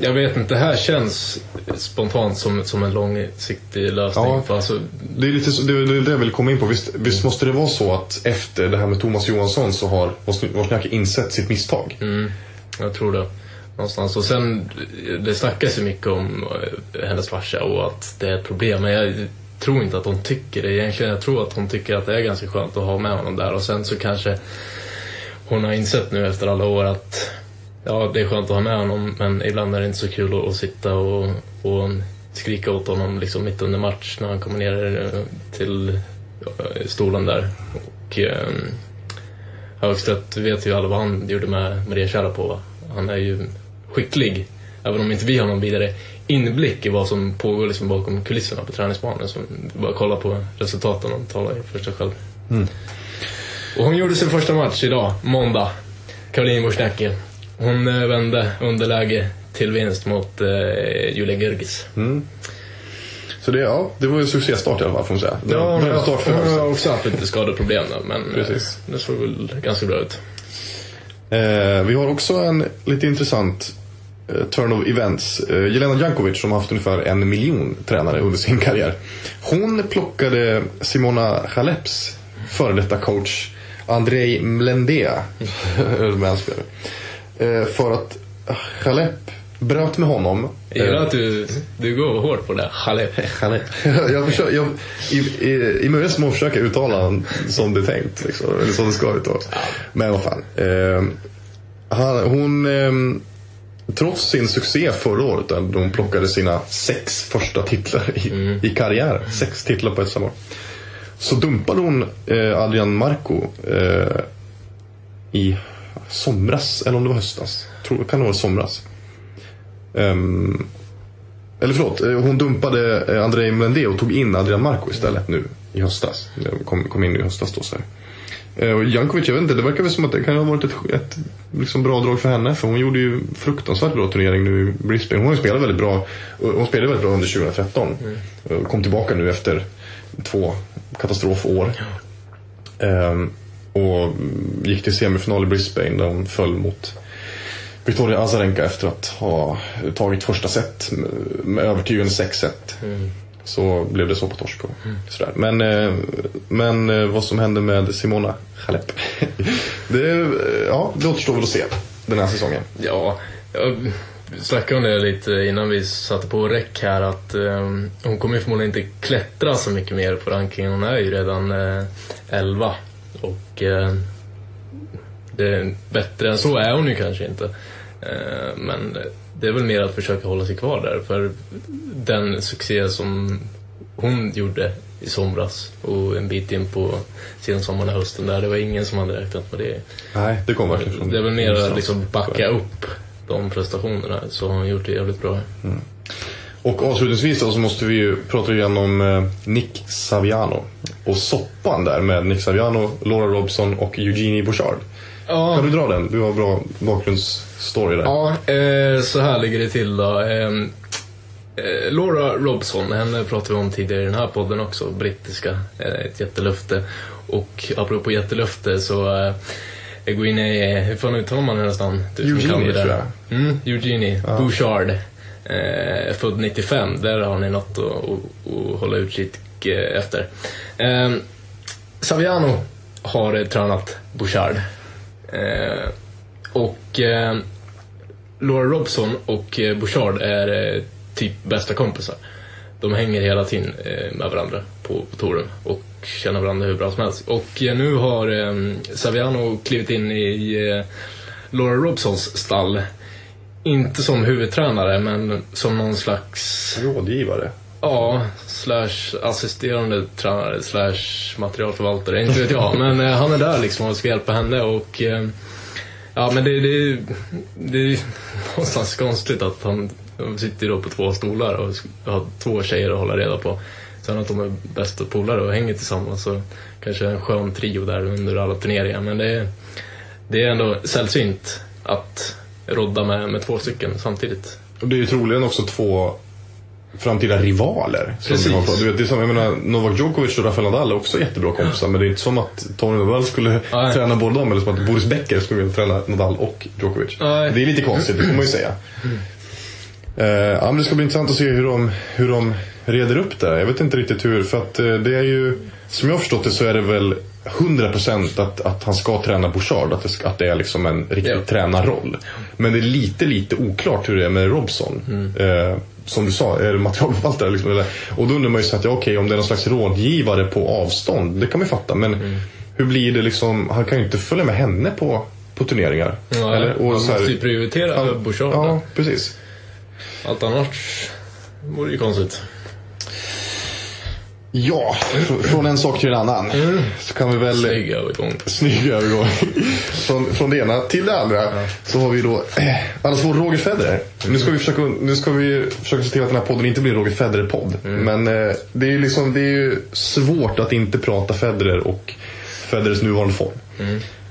Jag vet inte, det här känns spontant som, som en långsiktig lösning. Ja. För alltså, Det är lite så, det, det det jag vill komma in på. Visst, visst måste det vara så att efter det här med Thomas Johansson så har Wozn- Wozniacki insett sitt misstag? mm, jag tror det. Någonstans. Och sen, det snackas ju mycket om eh, hennes farsa och att det är ett problem. Men jag tror inte att hon tycker det egentligen. Jag tror att hon tycker att det är ganska skönt att ha med honom där. Och sen så kanske hon har insett nu efter alla år att ja, det är skönt att ha med honom men ibland är det inte så kul att, att sitta och, och skrika åt honom liksom mitt under match när han kommer ner eh, till eh, stolen där. Och eh, Högstedt vet ju alla vad han gjorde med Maria Sharapova. Han är ju skicklig, även om inte vi har någon vidare inblick i vad som pågår liksom bakom kulisserna på träningsbanan. Så bara kolla på resultaten och tala för sig själv. Och hon gjorde sin första match idag, måndag. Caroline Wozniacki. Hon eh, vände underläge till vinst mot eh, Julia Gergis. Så det, ja, det var ju en succéstart i alla fall får man säga. Ja, en hon bra start för har, hon har Högstedt. också haft lite skadeproblem där, men eh, Precis. det såg väl ganska bra ut. Eh, vi har också en lite intressant eh, turn of events. Eh, Jelena Jankovic som har haft ungefär en miljon tränare under sin karriär. Hon plockade Simona Haleps före detta coach Andrei Mlendea. för att Chalep bröt med honom. Jag gillar Eh, att du, du går hårt på det. Halep. Chalep. jag försöker, jag, I i, i möjligaste mån försöker jag uttala som det är tänkt. Liksom, eller som det ska uttalas. Men vad fan. Eh, han, hon, eh, trots sin succé förra året där hon plockade sina sex första titlar i, i karriären. Sex titlar på ett samma år. Så dumpade hon eh, Adrian Marco eh, i somras, eller om det var höstas. Tror, det kan nog vara somras. Ehm, eller förlåt, eh, hon dumpade eh, Andrei Mlendé och tog in Adrian Marco istället nu i höstas. Kom, kom in i höstas då så här. Eh, Och Jankovic, jag vet inte, det verkar väl som att det kan ha varit ett, ett liksom bra drag för henne. För hon gjorde ju fruktansvärt bra turnering nu i Brisbane. Hon har ju spelat väldigt bra. Hon spelade väldigt bra under 2013. Och Kom tillbaka nu efter två katastrofår. Ehm, och gick till semifinal i Brisbane där hon föll mot Victoria Azarenka efter att ha tagit första set med- övertygande 6-1. Så blev det så på torsk. och Sådär. Men, eh, men eh, vad som hände med Simona Halep. det, eh, ja, det återstår väl att se den här säsongen. Ja, jag snackade om det lite innan vi satte på räck här att hon kommer förmodligen inte klättra så mycket mer på rankingen. Hon är ju redan eh, 11 och eh, det, bättre än så är hon ju kanske inte. Eh, men det är väl mer att försöka hålla sig kvar där för den succé som hon gjorde i somras och en bit in på sensommaren och hösten där, det var ingen som hade räknat med det. Nej, det kommer verkligen från Det är väl mer att liksom backa upp de prestationerna så har han gjort det jävligt bra. Och avslutningsvis då så måste vi ju prata igen om eh, Nick Saviano. Och soppan där med Nick Saviano, Laura Robson och Eugenie Bouchard. Ja, Kan du dra den? Du har bra bakgrundsstory där. ja eh, så här ligger det till då. Eh, eh, Laura Robson, henne pratade vi om tidigare i den här podden också, brittiska, eh, ett jättelöfte. Och apropå jättelöfte så eh, Eugenie, hur fan uttalar man hennes namn? Du Eugenie, tror jag. Mm, Eugenie Bouchard. Eh, född 95, där har ni något att, att, att hålla utkik eh, efter. Eh, Saviano har tränat Bouchard. Eh, och eh, Laura Robson och eh, Bouchard är eh, typ bästa kompisar. De hänger hela tiden eh, med varandra på, på touren och känner varandra hur bra som helst. Och eh, nu har eh, Saviano klivit in i eh, Laura Robsons stall. Inte som huvudtränare men som någon slags Rådgivare. Ja, slash assisterande tränare, slash materialförvaltare, inte vet jag. Men eh, han är där liksom och ska hjälpa henne och eh, Ja men det, det, det är någonstans konstigt att han sitter då på två stolar och har två tjejer att hålla reda på. Sen att de är bästa polare och hänger tillsammans så kanske en skön trio där under alla turneringar. Men det är, det är ändå sällsynt att rodda med, med två stycken samtidigt. Och det är ju troligen också två framtida rivaler. Som Precis. du vet, det är som, jag menar, Novak Djokovic och Rafael Nadal är också jättebra kompisar. Men det är inte som att Tony Nadal skulle Nej. träna båda dem. Eller som att Boris Becker skulle vilja träna Nadal och Djokovic. Nej. Det är lite konstigt, det får man ju säga. Eh, ja, men det ska bli intressant att se hur de, hur de reder upp det. Jag vet inte riktigt hur. För att eh, det är ju, som jag har förstått det så är det väl 100% att, att han ska träna Bouchard. Att det, ska- att det är liksom en riktig Ja. tränarroll. Men det är lite, lite oklart hur det är med Robson. Eh, som du sa, är det materialförvaltare? Liksom, eller, och då undrar man ju så att, ja, okej, om det är någon slags rådgivare på avstånd, det kan man ju fatta. Men hur blir det liksom, han kan ju inte följa med henne på, på turneringar. Ja, eller? man så här- måste ju prioritera Ja, Bouchard. Ja, precis. Allt annars vore ju konstigt. Ja, fr- från en sak till en annan. Så kan vi väl... Snygg övergång. Snygg övergång. från, från det ena till det andra. Så har vi då eh, allas vår Roger Federer. Nu ska vi försöka, nu ska vi försöka se till att den här podden inte blir Roger Federer-podd. Men eh, det är ju liksom, det är ju svårt att inte prata Federer och Federers nuvarande form.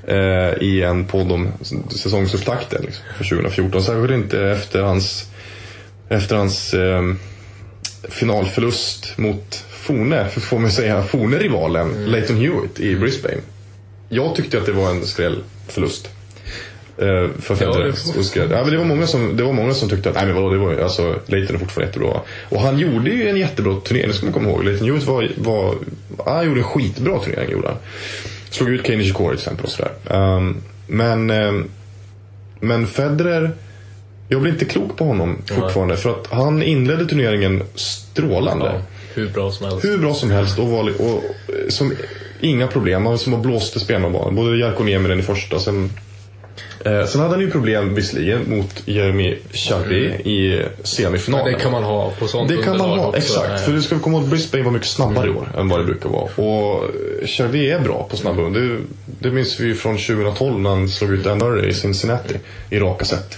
Eh, I en podd om säsongsupptakten liksom, för 2014. Särskilt inte efter hans, efter hans eh, finalförlust mot Fone, för får man säga, Fone-rivalen Leighton Hewitt i Brisbane. Jag tyckte att det var en skrällförlust. Eh, för Federer. det Och skräll- ja, men det, var många som, det var många som tyckte att nej, men vadå, det var, alltså, Leighton är fortfarande jättebra. Och han gjorde ju en jättebra turnering, det ska man komma ihåg. Leighton Hewitt var, var, han gjorde en skitbra turnering. Gjorde han. Slog ut Kei Nishikori till exempel och sådär. Ehm, men, ehm, men Federer, jag blir inte klok på honom fortfarande. För att han inledde turneringen strålande. Ja, hur bra som helst. Hur bra som helst och, var, och, och som, inga problem. Han som har blåste spelarna bara. Både Jarkko Nieminen i första. Sen, eh, sen hade han ju problem visserligen mot Jeremy Chardy i semifinalen. Men det kan man ha på sånt Det kan man ha, också. exakt. För du ska komma ihåg att Brisbane var mycket snabbare i år än vad det brukar vara. Och Chardy är bra på snabba hund. Det, det minns vi från 2012 när han slog ut Dan Murray i Cincinnati i raka set.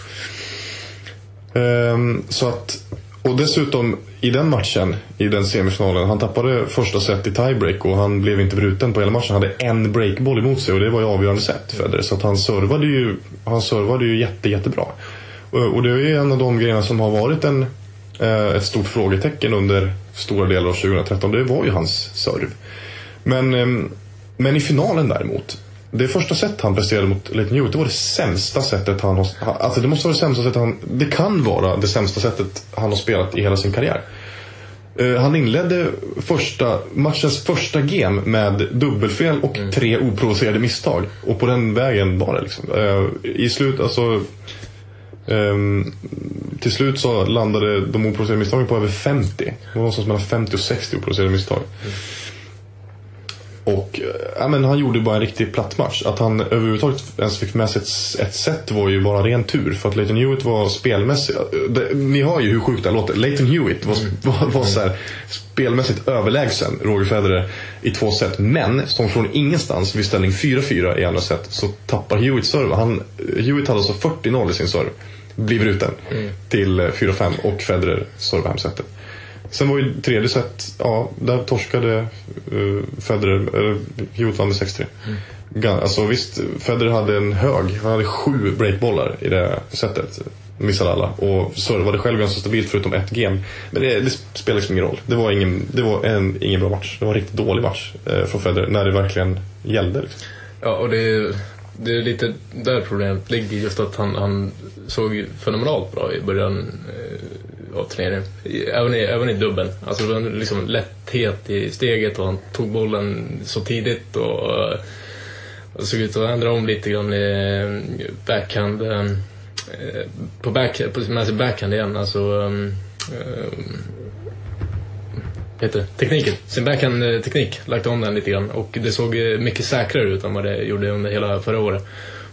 Ehm, så att, och dessutom i den matchen, i den semifinalen, han tappade första set i tiebreak och han blev inte bruten på hela matchen. Han hade en breakboll emot sig och det var ju avgörande set Federer. Så att han servade ju, han servade ju jätte, jättebra. Och, och det är ju en av de grejerna som har varit en, eh, ett stort frågetecken under stora delar av 2013. Det var ju hans serv. Men, ehm, men i finalen däremot. Det första set han presterade mot Leighton Hewitt, det var det sämsta sättet han har... Alltså det måste vara det sämsta sättet han... Det kan vara det sämsta sättet han har spelat i hela sin karriär. Eh, Han inledde första, matchens första game med dubbelfel och tre oprovocerade misstag. Och på den vägen var det liksom. Eh, I slut, alltså... ehm, till slut så landade de oprovocerade misstagen på över 50. Det var någonstans mellan 50 och 60 oprovocerade misstag. Och eh, ja, men han gjorde bara en riktig platt match. Att han överhuvudtaget ens fick med sig ett, ett set var ju bara ren tur. För att Leighton Hewitt var spelmässigt... Det, ni hör ju hur sjukt det här låter. Leighton Hewitt var, var, var så här, spelmässigt överlägsen Roger Federer i två set. Men som från ingenstans vid ställning 4-4 i andra set så tappar Hewitt serve. Han, Hewitt hade alltså 40-0 i sin serve. Blir bruten till eh, 4-5 och Federer servar hem setet. Sen var ju tredje set, ja, där torskade uh, Federer, uh, Hewitt vann med 6-3. Gan- Alltså visst, Federer hade en hög, han hade sju breakbollar i det setet. Missade alla och servade själv ganska stabilt förutom ett game. Men det, det spelar liksom ingen roll. Det var ingen, det var en, ingen bra match. Det var en riktigt dålig match eh, från Federer när det verkligen gällde. Liksom. Ja, och det är, det är lite där problemet ligger. Just att han, han såg fenomenalt bra i början eh, av turneringen. Även i, även i dubben. Alltså det var en liksom lätthet i steget och han tog bollen så tidigt och, eh, och såg ut att ändra om lite grann i eh, backhand. eh, På, back, på med sig backhand igen. Alltså, eh, heter det? Tekniken. Sin backhand-teknik. Lagt om den lite grann. Och det såg mycket säkrare ut än vad det gjorde under hela förra året.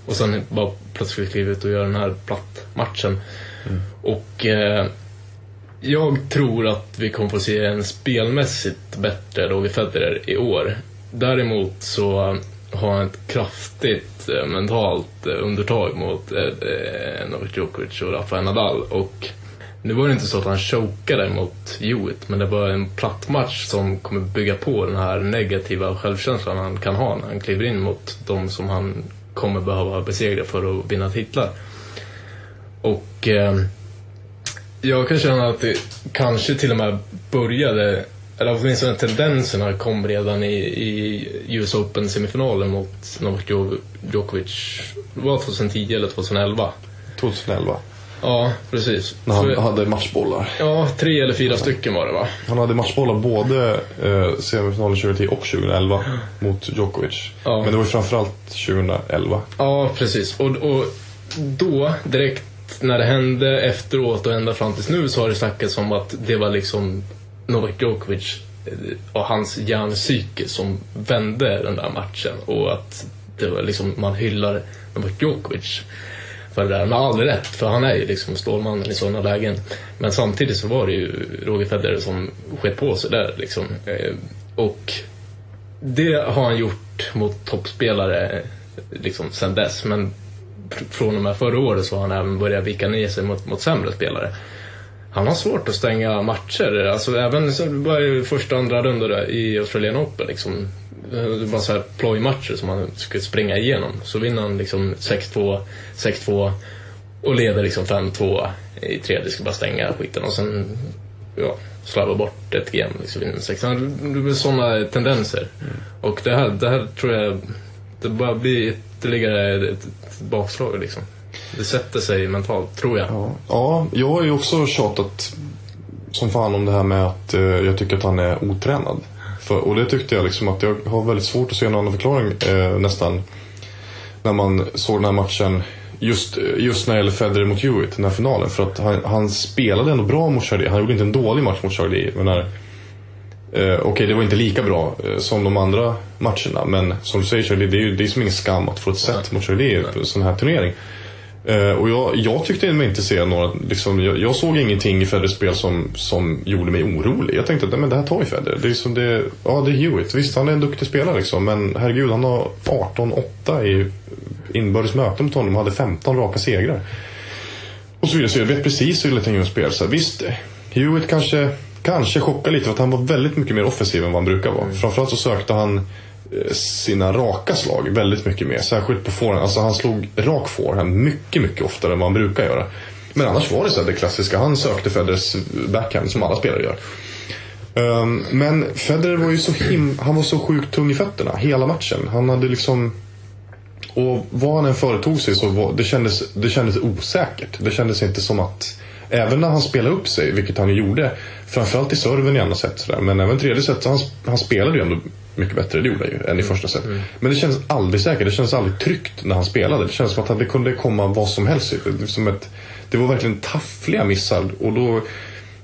Och sen bara plötsligt kliva ut och göra den här platt-matchen. Och eh, jag tror att vi kommer få se en spelmässigt bättre Roger Federer i år. Däremot så har han ett kraftigt eh, mentalt eh, undertag mot eh, eh Novak Djokovic och Rafael Nadal. Och nu var det inte så att han chokade mot Hewitt, men det var en platt match som kommer bygga på den här negativa självkänslan han kan ha när han kliver in mot de som han kommer behöva besegra för att vinna titlar. Och eh, jag kan känna att det kanske till och med började, eller åtminstone tendenserna kom redan i, i US Open-semifinalen mot Novak Djo- Djokovic. Det var 2010 eller 2011. 2011. Ja, precis. När han För- hade matchbollar. Ja, tre eller fyra stycken var det va? Han hade matchbollar både eh, semifinalen 2010 och 2011 mot Djokovic. Ja. Men det var ju framförallt 2011. Ja, precis. Och, och då, direkt när det hände efteråt och ända fram tills nu så har det snackats om att det var liksom Novak Djokovic eh, och hans hjärnpsyke som vände den där matchen och att det var liksom, man hyllar Novak Djokovic för det där. Med all rätt, för han är ju liksom Stålmannen i sådana lägen. Men samtidigt så var det ju Roger Federer som sket på sig där liksom. Eh, och det har han gjort mot toppspelare liksom sen dess. Men från och med förra året så har han även börjat vika ner sig mot, mot sämre spelare. Han har svårt att stänga matcher. Alltså även bara i första andra runda i Australian Open. Liksom, det var så här plojmatcher som han skulle springa igenom. Så vinner han liksom 6-2, 6-2 och leder liksom 5-2 i tredje. Ska bara stänga skiten och sen ja, slarva bort ett game. Liksom, vinner 6 Det blir sådana tendenser. Och det här, det här tror jag, det börjar bli ytterligare ett, ett bakslag liksom. Det sätter sig mentalt, tror jag. Ja. ja, jag har ju också tjatat som fan om det här med att eh, jag tycker att han är otränad. För, och det tyckte jag liksom att jag har väldigt svårt att se någon annan förklaring eh, nästan. När man såg den här matchen. Just, eh, just när det gäller Federer mot Hewitt, den här finalen. För att han, han spelade ändå bra mot Charlie. Han gjorde inte en dålig match mot Charlie. Men när, eh, Okej, det var inte lika bra eh, som de andra matcherna. Men som du säger Charlie, det är ju det är som ingen skam att få ett set mot Charlie på en sån här turnering. Eh, och jag, jag tyckte mig inte se några, liksom, jag, jag såg ingenting i Federers spel som, som gjorde mig orolig. Jag tänkte att men det här tar ju Federer. Det är som det, ja det är Hewitt. Visst, han är en duktig spelare liksom. Men herregud, han har 18-8 i inbördes möten mot honom. hade 15 raka segrar. Och så vidare. Så jag vet precis hur Letangos spelar. Så visst, Hewitt kanske, kanske chockade lite för att han var väldigt mycket mer offensiv än vad han brukar vara. Framförallt så sökte han eh, sina raka slag väldigt mycket mer. Särskilt på forehand. Alltså han slog rak forehand mycket, mycket oftare än vad han brukar göra. Men annars var det så det klassiska. Han sökte Federers backhand som alla spelare gör. Um, men Federer var ju så him han var så sjukt tung i fötterna hela matchen. Han hade liksom och vad han än företog sig så var, det, kändes, det kändes osäkert. Det kändes inte som att Även när han spelade upp sig, vilket han gjorde. Framförallt i serven i andra set. Sådär. Men även tredje set, han, han spelade ju ändå mycket bättre, det gjorde han ju, än i första set. Men det kändes aldrig säkert, det kändes aldrig tryggt när han spelade. Det kändes som att det kunde komma vad som helst. Det, som ett, det var verkligen taffliga missar. Och då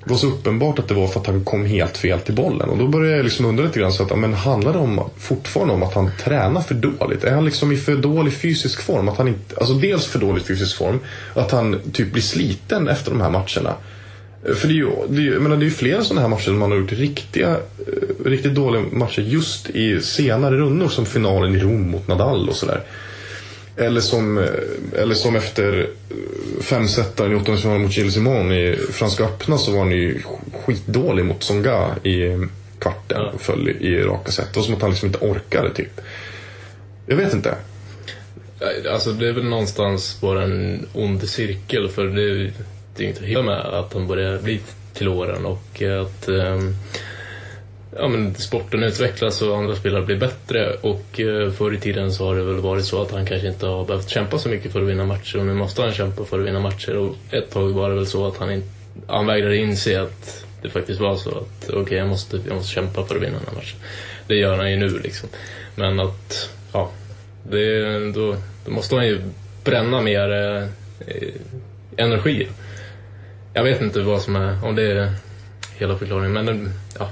det var så uppenbart att det var för att han kom helt fel till bollen. Och då började jag liksom undra lite grann. Så att, men handlar det om, fortfarande om att han tränar för dåligt? Är han liksom i för dålig fysisk form? Att han inte, alltså dels för dålig fysisk form. Att han typ blir sliten efter de här matcherna. För det är ju, det är, ju- jag menar, det är ju flera sådana här matcher där man har gjort riktiga, eh, riktigt dåliga matcher just i senare rundor. Som finalen i Rom mot Nadal och sådär. Eller som, eh, eller som efter eh, femsetaren i åttondelsfinalen mot Gilles Simon i Franska öppna så var han ju skitdålig mot Songa i kvarten och föll i, i raka set. Det var som att han liksom inte orkade typ. Jag vet inte. Alltså det är väl någonstans bara en ond cirkel för det, det med att han börjar bli till åren och eh, att ehm, ja, men sporten utvecklas och andra spelare blir bättre och eh, förr i tiden så har det väl varit så att han kanske inte har behövt kämpa så mycket för att vinna matcher och nu måste han kämpa för att vinna matcher och ett tag var det väl så att han, in, han vägrade inse att det faktiskt var så att okej jag, måste, jag måste kämpa för att vinna den här matchen. Det gör han ju nu liksom. Men att, ja, det, då, då måste han ju bränna mer eh, energi. Jag vet inte vad som är, om det är hela förklaringen, men eh, ja,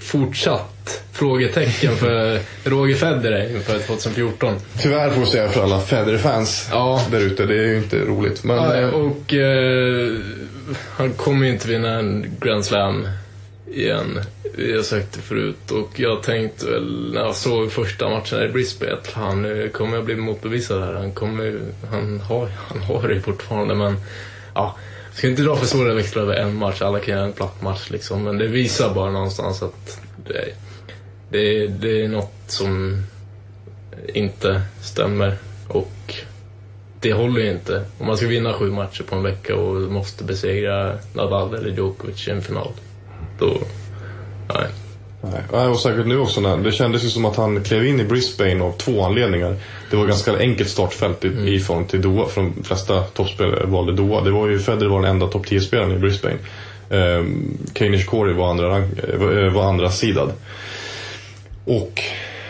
fortsatt frågetecken för Roger Federer inför 2014. Tyvärr får jag säga för alla Federer-fans Ja. där ute. Det är ju inte roligt. Men, Ja, eh, och eh, han kommer ju inte vinna en Grand Slam igen. Har sagt det förut och jag tänkte väl när jag såg första matchen i Brisbane att han nu kommer jag bli motbevisad här. Han kommer han har, han har det fortfarande men ja. Jag ska inte dra för stora växlar över en match, alla kan göra en platt match liksom. Men det visar bara någonstans att det, det, det är något som inte stämmer. Och det håller ju inte. Om man ska vinna sju matcher på en vecka och måste besegra Nadal eller Djokovic i en final. Då... Nej. Nej, och säkert nu också. När, det kändes ju som att han klev in i Brisbane av två anledningar. Det var ganska enkelt startfält i, i förhållande till Doha. För de flesta toppspelare valde Doha. Det var ju Federer var den enda topp 10-spelaren i Brisbane. Um, Kei Nishikori var andra, eh, var, andra sidad. Och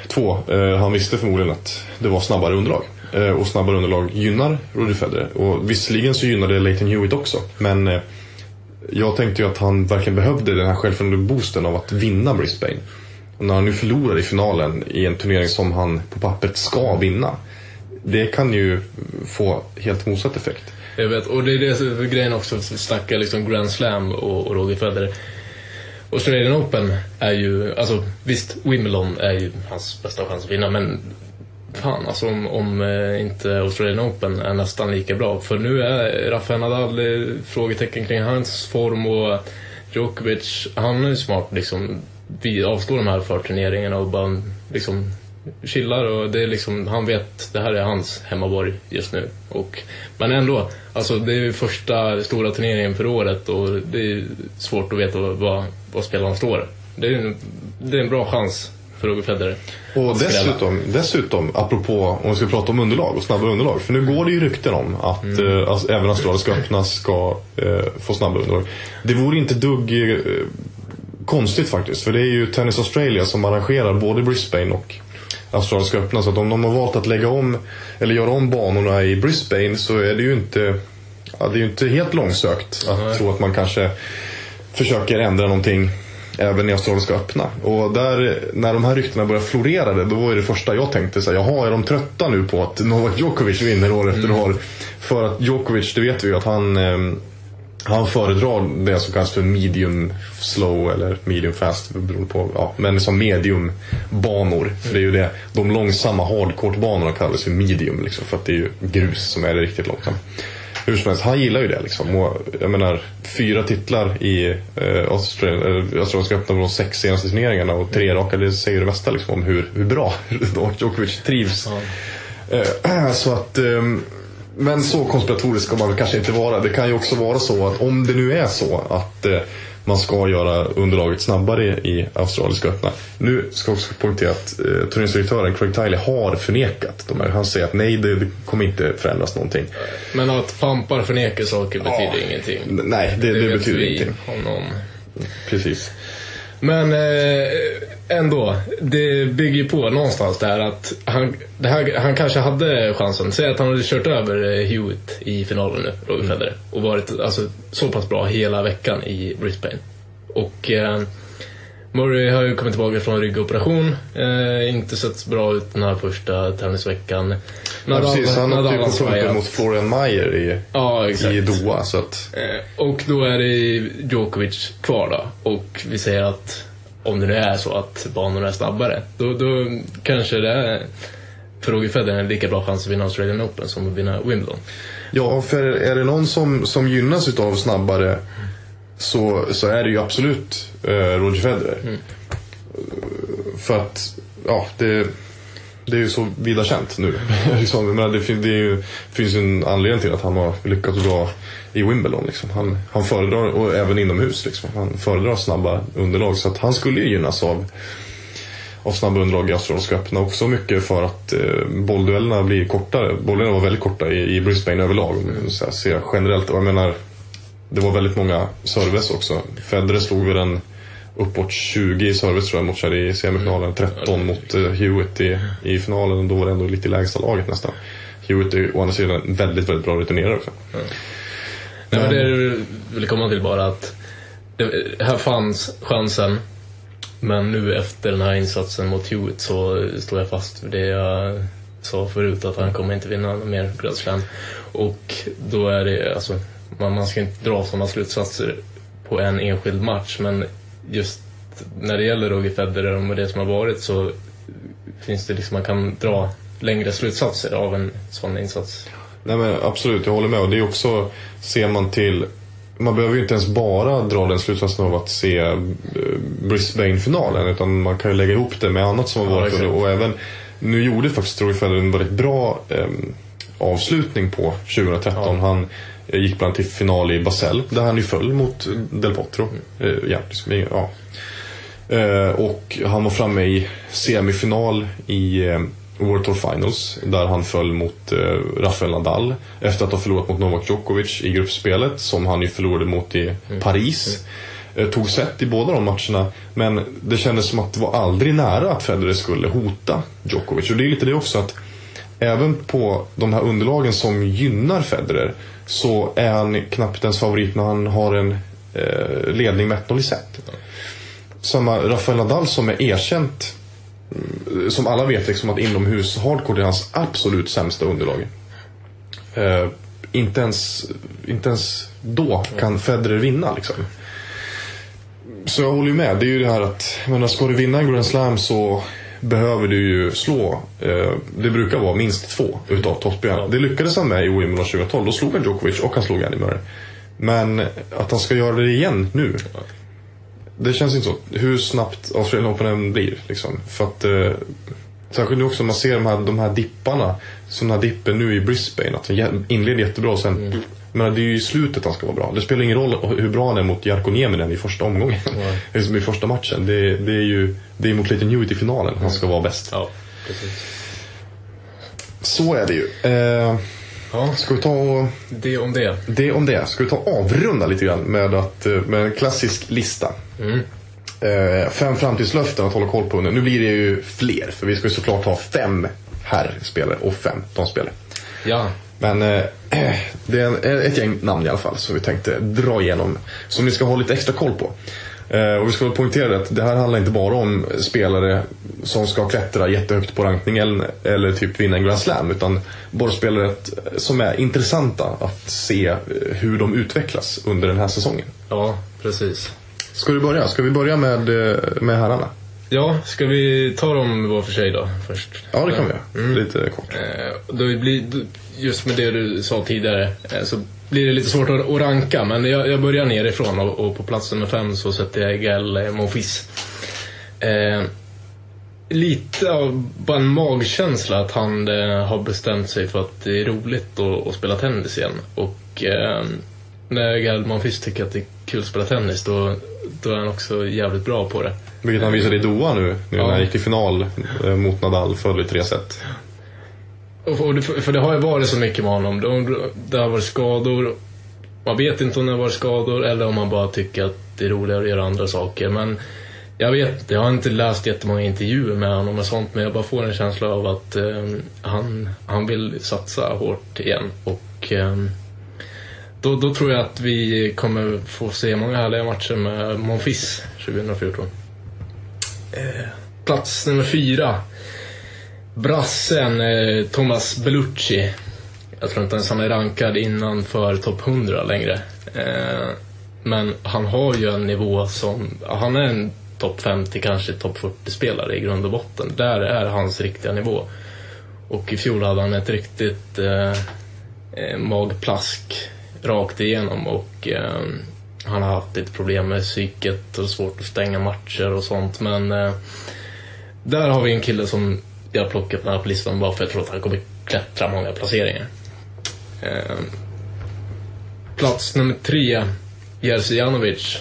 två, eh, han visste förmodligen att det var snabbare underlag. Eh, och snabbare underlag gynnar Roger Federer. Och visserligen så gynnade Leighton Hewitt också. Men eh, jag tänkte ju att han verkligen behövde den här självförtroende-boosten av att vinna Brisbane. Och när han nu förlorar i finalen i en turnering som han på pappret ska vinna. Det kan ju få helt motsatt effekt. Jag vet, och det är det som är grejen också, att snacka liksom Grand Slam och, och Roger Federer. Australian Open är ju, alltså visst, Wimbledon är ju hans bästa chans att vinna, men fan alltså om, om eh, inte Australian Open är nästan lika bra. För nu är Rafael Nadal eh, frågetecken kring hans form och Djokovic, han är ju smart liksom. Vi avstår de här förturneringarna och bara liksom chillar och det är liksom, han vet, det här är hans hemmaborg just nu. Och, men ändå, alltså det är ju första stora turneringen för året och det är svårt att veta vad, vad, spelarna står. Det är, en, det är en bra chans för Roger Federer. Och dessutom, dessutom, apropå om vi ska prata om underlag och snabba underlag. För nu går det ju rykten om att eh, alltså, även Australiska öppna ska eh, få snabba underlag. Det vore inte dugg eh, konstigt faktiskt. För det är ju Tennis Australia som arrangerar både Brisbane och Australiska öppna. Så att om de har valt att lägga om, eller göra om banorna i Brisbane så är det ju inte, ja, det är ju inte helt långsökt att Nej. tro att man kanske försöker ändra någonting även i Australiska öppna. Och där, när de här ryktena började florera, då var ju det första jag tänkte så här, jaha, är de trötta nu på att Novak Djokovic vinner år efter år? För att Djokovic, det vet vi ju att han ehm, han föredrar det som kallas för medium slow eller medium fast beroende på, ja, men som medium banor. För det är ju det, de långsamma hardcourt-banorna kallas för medium liksom, för att det är ju grus som är det riktigt långsamma. Hur som helst, han gillar ju det liksom. Och, jag menar, fyra titlar i eh, Australien, eh, Australienska öppna de sex senaste turneringarna och tre raka, det säger det mesta liksom, om hur, hur bra Djokovic trivs. Eh, så att, ehm, men så konspiratorisk ska man väl kanske inte vara. Det kan ju också vara så att om det nu är så att eh, man ska göra underlaget snabbare i Australiska öppna. Nu ska jag också poängtera att eh, turneringsdirektören Craig Tiley har förnekat de här. Han säger att nej, det, det kommer inte förändras någonting. Men att pampar förnekar saker betyder Ja. ingenting. Nej, det, det, vet betyder ingenting. Honom. Precis. Men eh, ändå, det bygger ju på någonstans där att han, det här, han kanske hade chansen. Säg att han hade kört över eh, Hewitt i finalen nu, Roger Federer. Och varit alltså, så pass bra hela veckan i Brisbane. Och eh, Murray har ju kommit tillbaka från ryggoperation. Eh, inte sett bra ut den här första tennisveckan. Ja, precis, han åkte ju på pumpen mot Florian Mayer i, Ja, i Doha. Så att, Eh, Och då är det Djokovic kvar då. Och vi säger att om det nu är så att banorna är snabbare, då, då kanske det är för Roger Federer en lika bra chans att vinna Australian Open som att vinna Wimbledon. Ja, för är det någon som, som gynnas utav snabbare så, så är det ju absolut eh, Roger Federer. Mm. För att, ja, det, det är ju så vida känt nu. liksom, men det, fin, det ju, finns ju en anledning till att han har lyckats bra i Wimbledon. Liksom. Han, han föredrar, och även inomhus, liksom. han föredrar snabba underlag. Så att han skulle ju gynnas av av snabba underlag i Australiska öppna också mycket för att eh, bollduellerna blir kortare. Bollduellerna var väldigt korta i, i Brisbane överlag. om Så här, ser generellt. Och jag menar, det var väldigt många service också. Federer slog väl en uppåt 20 i service tror jag matchade i semifinalen. 13 mot eh, Hewitt i, i finalen. Och då var det ändå lite i lägsta laget nästan. Hewitt är å andra sidan en väldigt, väldigt bra returnerare också. Nej, men det jag ville komma till bara att det, här fanns chansen. Men nu efter den här insatsen mot Hewitt så står jag fast vid det jag sa förut att han kommer inte vinna mer Grand Slam. Och då är det, alltså, man, man ska inte dra sådana slutsatser på en enskild match men just när det gäller Roger Federer och det som har varit så finns det liksom, man kan dra längre slutsatser av en sån insats. Nej men absolut, jag håller med. Och det är också, ser man till man behöver ju inte ens bara dra den slutsatsen av att se eh, Brisbane-finalen. Utan man kan ju lägga ihop det med annat som har Ja, varit. exakt. och även, nu gjorde faktiskt Roger Federer en väldigt bra ehm, avslutning på 2013. Han eh, gick bland annat till final i Basel. Där han ju föll mot Del Potro. Eh, ja, liksom, ja. Eh, och han var framme i semifinal i World Tour Finals. Där han föll mot Rafael Nadal. Efter att ha förlorat mot Novak Djokovic i gruppspelet. Som han ju förlorade mot i Paris. Eh, tog set i båda de matcherna. Men det kändes som att det var aldrig nära att Federer skulle hota Djokovic. Och det är lite det också att Även på de här underlagen som gynnar Federer så är han knappt ens favorit när han har en eh, ledning med 1-0 i set. Samma Rafael Nadal som är erkänt, mm, som alla vet liksom att inomhus hardcore är hans absolut sämsta underlag. Eh, inte, ens, inte ens då kan Federer vinna liksom. Så jag håller ju med. Det är ju det här att, menar, ska du vinna en Grand Slam så behöver du ju slå, eh, det brukar vara minst två utav toppspelarna. Det lyckades han med i Wimbledon 2012. Då slog han Djokovic och han slog Andy Murray. Men att han ska göra det igen nu. Det känns inte så. Hur snabbt Australian Open än blir. Liksom. För att, eh, särskilt nu också när man ser de här, de här dipparna. Som den här dippen nu i Brisbane. Att jä- inleder jättebra och sen Men det är ju i slutet han ska vara bra. Det spelar ingen roll hur bra han är mot Jarkko Nieminen i första omgången. Som i första matchen. Det, det är ju det är mot Leighton Hewitt i finalen han ska vara bäst. Ja. Så är det ju. Eh, Ja, ska vi ta och, det om det. det om det. Ska vi ta och avrunda lite grann med, att, eh, med en klassisk lista. eh, fem framtidslöften att hålla koll på. Nu blir det ju fler, för vi ska ju såklart ha fem herrspelare och fem damspelare. Ja, Men eh, det är en, ett gäng namn i alla fall som vi tänkte dra igenom. Som ni ska ha lite extra koll på. Eh, och vi ska väl poängtera att det här handlar inte bara om spelare som ska klättra jättehögt på rankningen eller typ vinna en Grand Slam. Utan bara spelare som är intressanta att se eh, hur de utvecklas under den här säsongen. ja precis. Ska du börja? Ska vi börja med, eh, med herrarna? Ja, ska vi ta dem var för sig då först? Ja, det kan vi göra. Lite kort. Eh, Då blir, just med det du sa tidigare eh, så blir det lite svårt att, ranka. Men jag, jag börjar nerifrån och, och på plats nummer fem så sätter jag Gael eh, Monfils. Eh, lite av bara en magkänsla att han eh, har bestämt sig för att det är roligt att, att spela tennis igen. Och eh, när Gael Monfils tycker att det är kul att spela tennis då, då är han också jävligt bra på det. Vilket han visade i Doha nu, nu Ja. när han gick till final eh, mot Nadal, föll i tre set. Och för, för det har ju varit så mycket med honom. Det, det har varit skador. Man vet inte om det har varit skador eller om man bara tycker att det är roligare att göra andra saker. Men jag vet jag har inte läst jättemånga intervjuer med honom och sånt men jag bara får en känsla av att eh, han, han vill satsa hårt igen. Och eh, då, då tror jag att vi kommer få se många härliga matcher med Monfils 2014. Eh, plats nummer fyra. Brassen eh, Thomas Bellucci. Jag tror inte ens han är rankad innanför topp 100 längre. Eh, men han har ju en nivå som... Han är en topp 50, kanske topp 40-spelare i grund och botten. Där är hans riktiga nivå. Och i fjol hade han ett riktigt eh, eh, magplask rakt igenom och eh, han har haft lite problem med psyket och svårt att stänga matcher och sånt. Men eh, där har vi en kille som jag plockat med här på listan bara för jag tror att han kommer klättra många placeringar. Eh, plats nummer tre, Jerzy Janovic.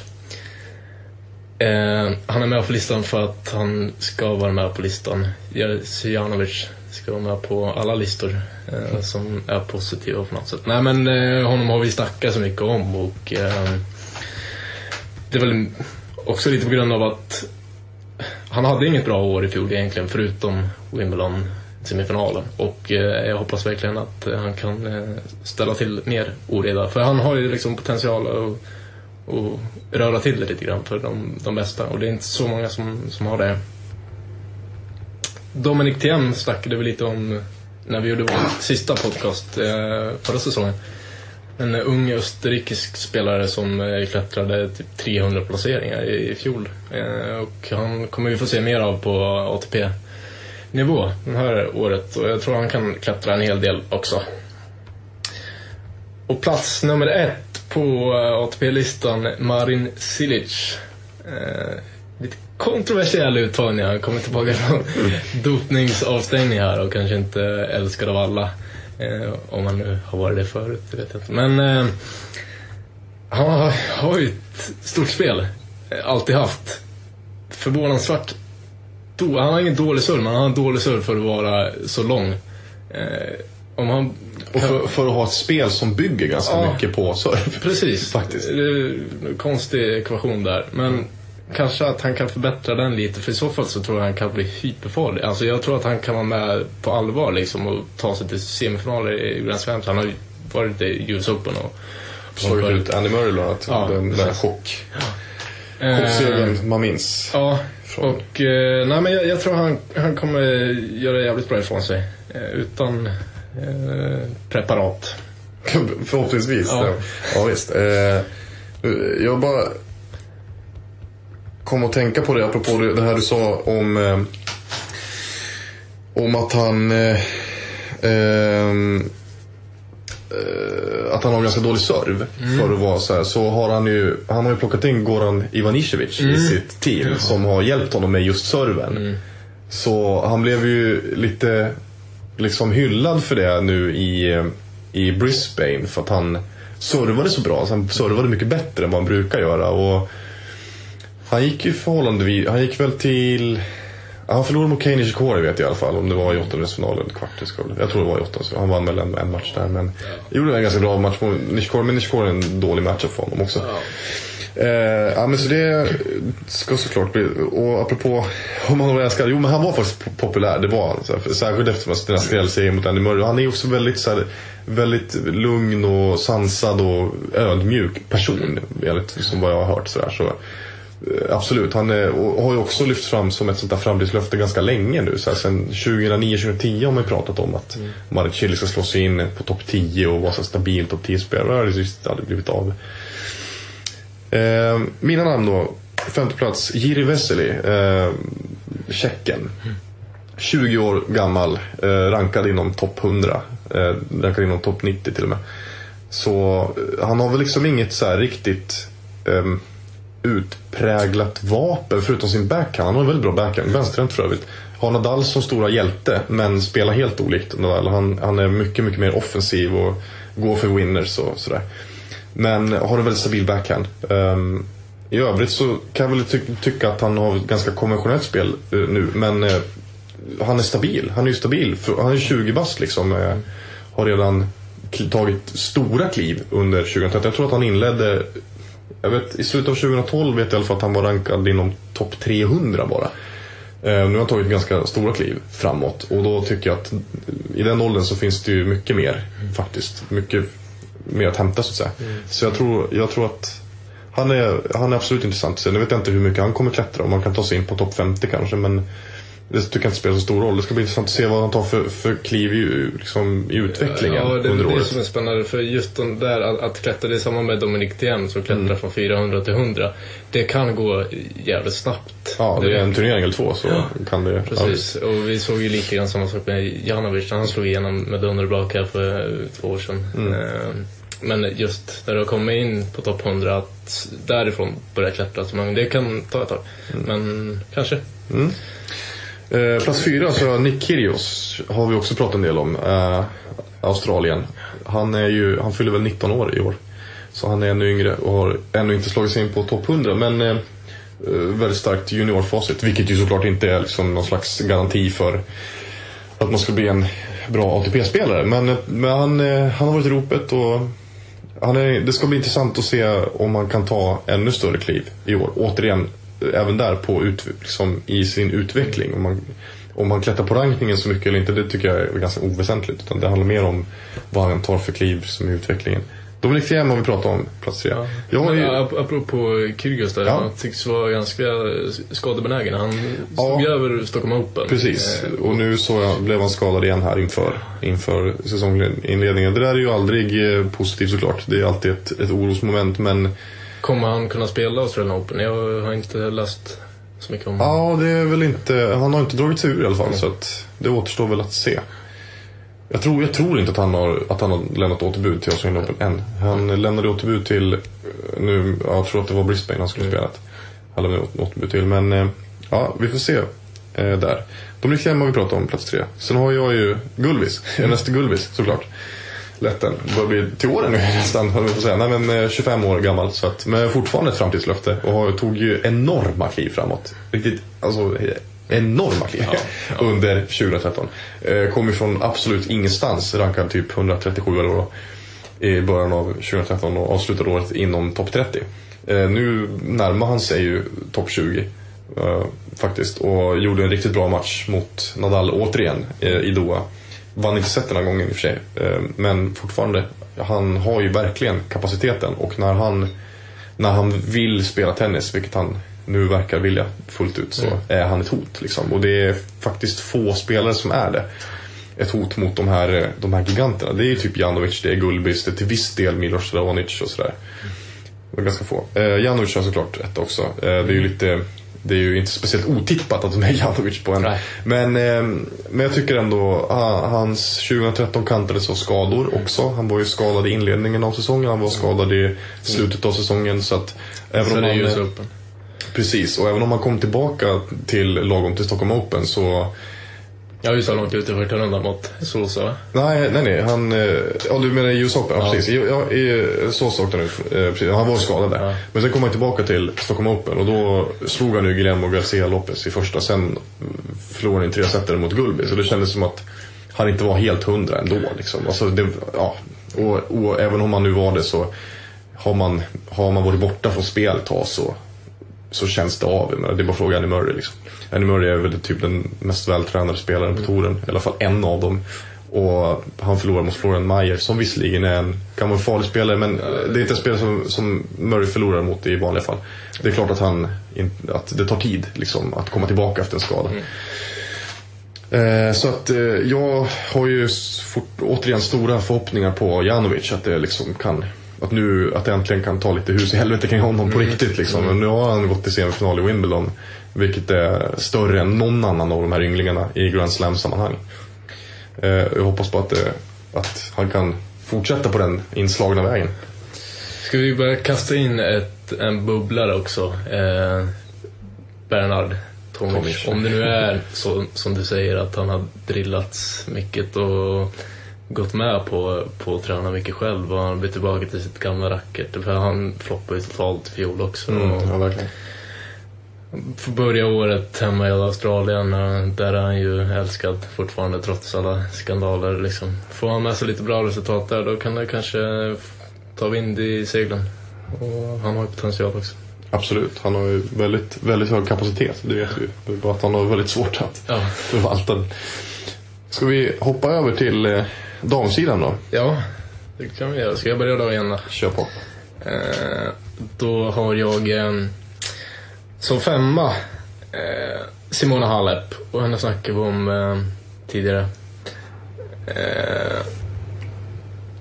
Eh, han är med på listan för att han ska vara med på listan. Jerzy Janovic ska vara med på alla listor eh, som är positiva på något sätt. Nej men eh, honom har vi snackat så mycket om och eh, det är väl också lite på grund av att han hade inget bra år i fjol egentligen förutom Wimbledon semifinalen och eh, jag hoppas verkligen att eh, han kan eh, ställa till mer oreda för han har ju liksom potential att, att röra till det lite grann för de, de bästa och det är inte så många som, som har det. Dominic Thiem snackade vi lite om när vi gjorde vår sista podcast eh, förra säsongen. En eh, ung österrikisk spelare som eh, klättrade typ 300 placeringar i, i fjol. Eh, och han kommer vi få se mer av på ATP-nivå det här året. Och jag tror han kan klättra en hel del också. Och plats nummer ett på eh, ATP-listan, Marin Cilic. Eh, kontroversiell uttagning. Han kommer tillbaka från dopningsavstängning här och kanske inte älskad av alla. Eh, om han nu har varit det förut, det vet jag inte. Men eh, han har, har ju ett stort spel. Eh, Alltid haft. Förvånansvärt do, Han har ingen dålig serve, men han har en dålig serve för att vara så lång. Eh, om han... Och för, för att ha ett spel som bygger ganska Ja. mycket på serve. Precis. Faktiskt. Det är en konstig ekvation där. Men kanske att han kan förbättra den lite. För i så fall så tror jag han kan bli hyperfarlig. Alltså jag tror att han kan vara med på allvar liksom och ta sig till semifinaler i Grand Slam. Han har ju varit i US Open och... Slagit ut Andy Murray bland annat. Ja, den där chock. Eh, Chocksegern man minns. Ja, Från- och eh, nej, men jag, jag tror han, han kommer göra jävligt bra ifrån sig. Eh, utan eh, preparat. Förhoppningsvis. Ja. Ja, ja visst. Eh, jag bara kom att tänka på det apropå det, här du sa om eh, om att han eh, eh, att han har ganska dålig serve för att vara så här. Så har han ju, han har ju plockat in Goran Ivanisevic i sitt team som har hjälpt honom med just serven. Så han blev ju lite liksom hyllad för det nu i, i Brisbane för att han servade så bra. Så han servade mycket bättre än vad han brukar göra. Och han gick ju förhållandevis, han gick väl till Ja, Han förlorade mot Kei Nishikori vet jag i alla fall. Om det var i åttondelsfinal eller kvartsfinal. Jag tror det var i åttondelsfinal. Han vann väl en, en match där. Men gjorde en ganska bra match mot Nishikori. Men Nishikori är en dålig match för honom också. Eh, ja, men så det ska såklart bli... Och apropå om man var älskad. Jo, men han var faktiskt po- populär. Det var han. Så här, för- Särskilt efter den här skrällserien mot Andy Murray. Han är också väldigt, så här, väldigt lugn och sansad och ödmjuk person. Enligt som vad jag har hört. Så där. Så, absolut. Han är, och har ju också lyft fram som ett sånt där framtidslöfte ganska länge nu. Så här, sen 2009-2010 har man ju pratat om att mm. Marichelli ska slå sig in på topp 10 och vara så stabil topp 10-spelare. Det har just aldrig blivit av. Eh, mina namn då. Femte plats, Jiri Vesely. Eh, Tjecken. 20 år gammal. Eh, rankad inom topp 100. Eh, rankad inom topp 90 till och med. Så eh, han har väl liksom inget så här riktigt ehm, utpräglat vapen förutom sin backhand. Han har en väldigt bra backhand. Vänsterhänt för övrigt. Har Nadal som stora hjälte men spelar helt olikt Nadal. Han, han är mycket, mycket mer offensiv och går för winners och sådär. Men har en väldigt stabil backhand. Um, I övrigt så kan jag väl ty tycka att han har ett ganska konventionellt spel uh, nu. Men uh, han är stabil. Han är ju stabil. För, han är 20 bast liksom. Uh, har redan tagit stora kliv under 2013. Jag tror att han inledde jag vet, I slutet av 2012 vet jag i alla fall att han var rankad inom topp 300 bara. Eh, nu har han tagit ganska stora kliv framåt och då tycker jag att i den åldern så finns det ju mycket mer faktiskt. Mycket mer att hämta så att säga. Så jag tror, jag tror att han är, han är absolut intressant. Sen vet jag inte hur mycket han kommer klättra. Om han kan ta sig in på topp 50 kanske. Men det tycker jag inte spelar så stor roll. Det ska bli intressant att se vad han tar för, för kliv i, liksom, i utvecklingen Ja, det är under det året. som är spännande. För just den där att, att klättra, det är samma med Dominic Thiem som klättrar Mm. från 400 till 100. Det kan gå jävligt snabbt. Ja, det är en turnering eller två så kan det... Precis, och vi såg ju lite grann samma sak med Janovic när han slog igenom med dunder och brak här för två år sedan. Mm. Eh, Men just när du har kommit in på topp 100, att därifrån börja klättra, det kan ta ett tag. Mm. Men kanske. Eh, plats fyra så Nick Kyrgios. Har vi också pratat en del om. Eh, Australien. Han, är ju, han fyller väl 19 år i år. Så han är ännu yngre och har ännu inte slagit sig in på topp 100. Men eh, eh, väldigt starkt juniorfacit. Vilket ju såklart inte är liksom någon slags garanti för att man ska bli en bra ATP-spelare. Men, eh, men han, eh, han har varit i ropet och han är, det ska bli intressant att se om han kan ta ännu större kliv i år. Återigen, även där på ut, liksom, i sin utveckling. Om man, om han klättrar på rankningen så mycket eller inte, det tycker jag är ganska oväsentligt. Utan det handlar mer om vad han tar för kliv som i utvecklingen. Dominic Thiem har vi pratat om, plats tre. Jag har ju, Ja, ap- apropå Kyrgios där, Ja. han tycks vara ganska skadebenägen. Han Ja. stod över Stockholm Open. Precis, Eh, och nu så jag, blev han skadad igen här inför, inför säsonginledningen. Det där är ju aldrig eh, positivt såklart. Det är alltid ett, ett orosmoment men Kommer han kunna spela Australian Open? Jag har inte läst så mycket om Ja, det är väl inte... Han har inte dragit sig ur i alla fall. Så att det återstår väl att se. Jag tror, jag tror inte att han, har, att han har lämnat återbud till Australian Open än. Han lämnade återbud till... eh, Nu, ja, jag tror att det var Brisbane han skulle spela. Han lämnade åt- återbud till. Men eh, ja, vi får se eh, där. Dominic Thiem har vi pratat om, plats tre. Sen har jag ju Gulvis. Ernest Gulvis, såklart. Lätten. Börjar bli till åren nu nästan, höll jag säga. Nej, men eh, 25 år gammal. Så att, men fortfarande ett framtidslöfte. Och tog ju enorma kliv framåt. Riktigt, alltså eh, enorma kliv. Under 2013. Eh, kom ju från absolut ingenstans. Rankad typ 137 eller vad var i början av 2013 och avslutade året inom topp 30. Eh, nu närmar han sig ju topp 20 eh, faktiskt och gjorde en riktigt bra match mot Nadal återigen eh, i Doha. Vann inte set den här gången i och för sig, eh, men fortfarande, han har ju verkligen kapaciteten och när han, när han vill spela tennis, vilket han nu verkar vilja fullt ut, så är han ett hot. Liksom. Och det är faktiskt få spelare som är det ett hot mot de här, de här giganterna. Det är ju typ Janovic, det är Gulbis, det är till viss del Milos Raonic och sådär. Det är ganska få. Eh, Janovic har såklart ett också. Eh, det är ju lite det är ju inte speciellt otippat att de är Janovic på en. Nej. Men, eh, men jag tycker ändå, ah, hans 2013 kantades av skador också. Han var ju skadad i inledningen av säsongen, han var skadad i slutet av säsongen. Så att även Så om är han, Open. Precis, och även om han kom tillbaka till lagom till Stockholm Open så Jag är ju så långt ute för runda mot Sosa. Nej, nej, nej. Han, eh, ja, du menar US Open? Ja, precis. Ja, i, så sak nu. Eh, precis. Han var skadad där. Ja. Men sen kom han tillbaka till Stockholm Open och då slog han ju Guillermo Garcia Lopez i första. Sen förlorade han tre set mot Gulbi. Så det kändes som att han inte var helt hundra ändå. Liksom. Alltså, det, ja. och, och även om han nu var det så har man, har man varit borta från spel ett tag så, så känns det av. Menar, Det är bara att fråga Andy Murray. Liksom. Andy Murray är väl typ den mest vältränade spelaren på touren. I alla fall en av dem. Och han förlorar mot Florian Mayer som visserligen är en, kan vara en farlig spelare men det är inte en spelare som, som Murray förlorar mot i vanliga fall. Det är klart att, han, att det tar tid liksom, att komma tillbaka efter en skada. Eh, Så att eh, jag har ju fort, återigen stora förhoppningar på Janovic att det liksom kan att nu att det äntligen kan ta lite hus i helvete kring honom på riktigt liksom. Men nu har han gått till semifinal i Wimbledon. Vilket är större än någon annan av de här ynglingarna i Grand Slam-sammanhang. Eh, Jag hoppas på att, det, att han kan fortsätta på den inslagna vägen. Ska vi börja kasta in ett, en bubblare också? Eh, Bernard. Tomic. Om det nu är så som du säger att han har drillats mycket och gått med på, på att träna mycket själv och han blir tillbaka till sitt gamla racket. För han floppade ju totalt i fjol också. Och Ja, verkligen. får börja året hemma i Australien. Där är han ju älskad fortfarande trots alla skandaler. Liksom. Får han med sig lite bra resultat där då kan det kanske ta vind i seglen. Och han har ju potential också. Absolut. Han har ju väldigt, väldigt hög kapacitet. Det vet vi. Är bara att han har väldigt svårt att Ja, förvalta den. Ska vi hoppa över till eh, damsidan då? ja det kan vi göra. Ska jag börja då igen då? Kör på. Eh, då har jag eh, som femma eh, Simona Halep och henne snackade vi om eh, tidigare.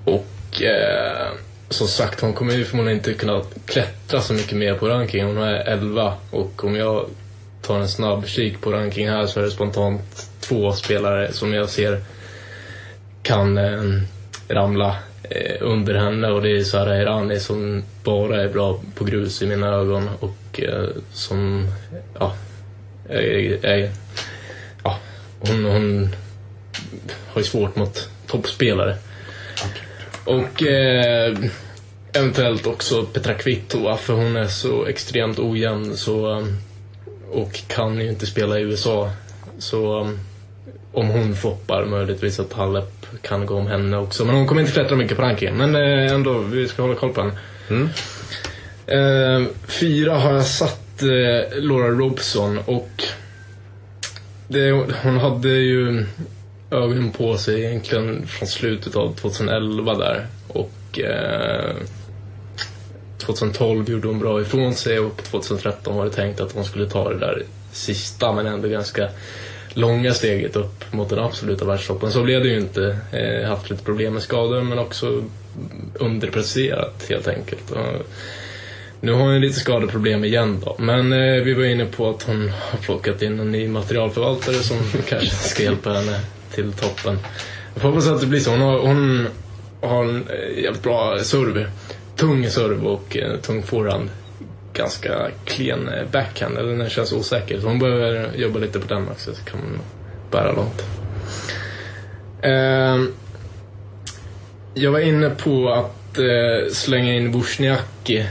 Och eh, som sagt, hon kommer ju förmodligen inte kunna klättra så mycket mer på rankingen. Hon är 11 och om jag tar en snabb kik på ranking här så är det spontant två spelare som jag ser kan eh, ramla eh, under henne och det är Sara Irani som bara är bra på grus i mina ögon och eh, som, ja, är, är, ja hon, hon har ju svårt mot toppspelare. Och eh, eventuellt också Petra Kvitova för hon är så extremt ojämn så, eh, och kan ju inte spela i USA. Så eh, om hon floppar möjligtvis att Halep kan gå om henne också. Men hon kommer inte klättra mycket på rankingen. Men eh, ändå, vi ska hålla koll på henne. Eh, fyra har jag satt eh, Laura Robson och det, hon hade ju ögonen på sig egentligen från slutet av 2011 där. Och eh, 2012 gjorde hon bra ifrån sig och 2013 var det tänkt att hon skulle ta det där sista men ändå ganska långa steget upp mot den absoluta världstoppen. Så blev det ju inte. Eh, haft lite problem med skador men också underpresterat helt enkelt. Och nu har hon lite skadeproblem igen då. Men eh, vi var inne på att hon har plockat in en ny materialförvaltare som kanske ska hjälpa henne till toppen. Jag får hoppas att det blir så. Hon har, hon har en eh, jävligt bra serve. Tung serve och eh, tung forehand. Ganska klen eh, backhand, eller den känns osäker. Så hon behöver jobba lite på den också, så kan hon bära långt. Ehm, jag var inne på att eh, slänga in Wozniacki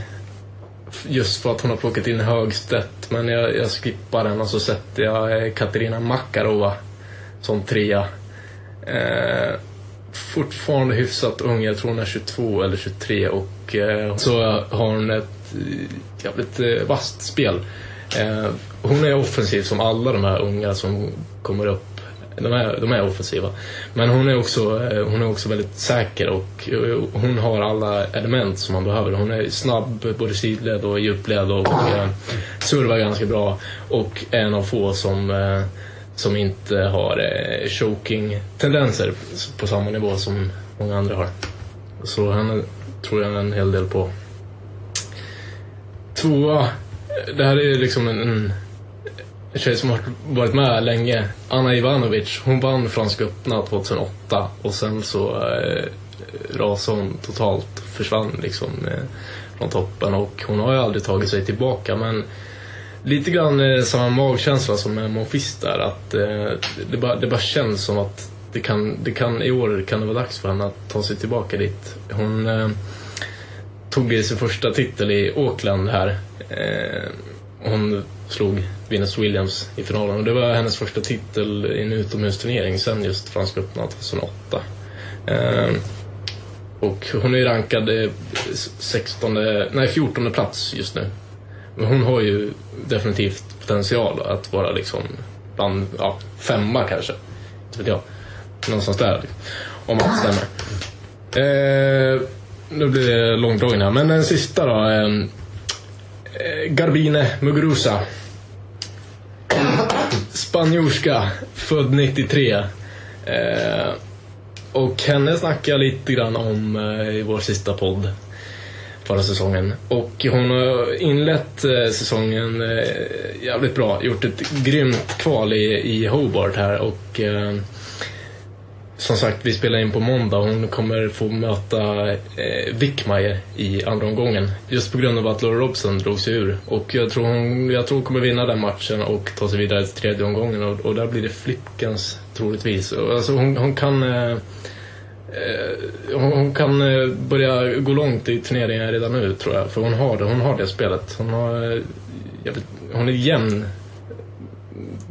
just för att hon har plockat in Högstedt. Men jag, jag skippar den och så sätter jag eh, Katarina Makarova som trea. Eh, fortfarande hyfsat ung, jag tror hon är 22 eller 23 och eh, så har hon ett Eh, jävligt eh, vasst spel. Eh, hon är offensiv som alla de här unga som kommer upp. De är, de är offensiva. Men hon är, också, hon är också väldigt säker och hon har alla element som man behöver. Hon är snabb både sidled och djupled och servar ganska bra. Och är en av få som, som inte har eh, choking-tendenser på samma nivå som många andra har. Så henne tror jag en hel del på. Tvåa, det här är ju liksom en, en tjej som har varit med länge. Anna Ivanovic, hon vann Franska öppna 2008 och sen så eh, rasade hon totalt, försvann liksom eh, från toppen och hon har ju aldrig tagit sig tillbaka men lite grann eh, samma magkänsla som med Monfils där att eh, det, bara, det bara känns som att det kan, det kan, i år kan det vara dags för henne att ta sig tillbaka dit. Hon eh, tog sin första titel i Auckland här. Eh, hon slog Venus Williams i finalen och det var hennes första titel i en utomhusturnering sen just Franska öppna 2008. Eh, Och hon är rankad eh, 16, nej 14 plats just nu. Men hon har ju definitivt potential att vara liksom bland, ja, femma kanske. Inte vet jag. Någonstans där. Om allt stämmer. Eh, nu blir det långdragen här, men den sista då. Eh, Garbine Muguruza. Spanjorska, född 93. Eh, och henne snackade jag lite grann om eh, i vår sista podd förra säsongen. Och hon har inlett eh, säsongen eh, jävligt bra. Gjort ett grymt kval i, i Hobart här och eh, som sagt, vi spelar in på måndag. Hon kommer få möta eh, Wickmeier i andra omgången. Just på grund av att Laura Robson drog sig ur. Och jag tror hon, jag tror hon kommer vinna den matchen och ta sig vidare till tredje omgången. Och, och där blir det Flipkens troligtvis. Och, Alltså hon, hon kan... Eh, eh, hon kan eh, börja gå långt i turneringen redan nu tror jag. För hon har det, hon har det spelet. Hon, har, eh, hon är jämn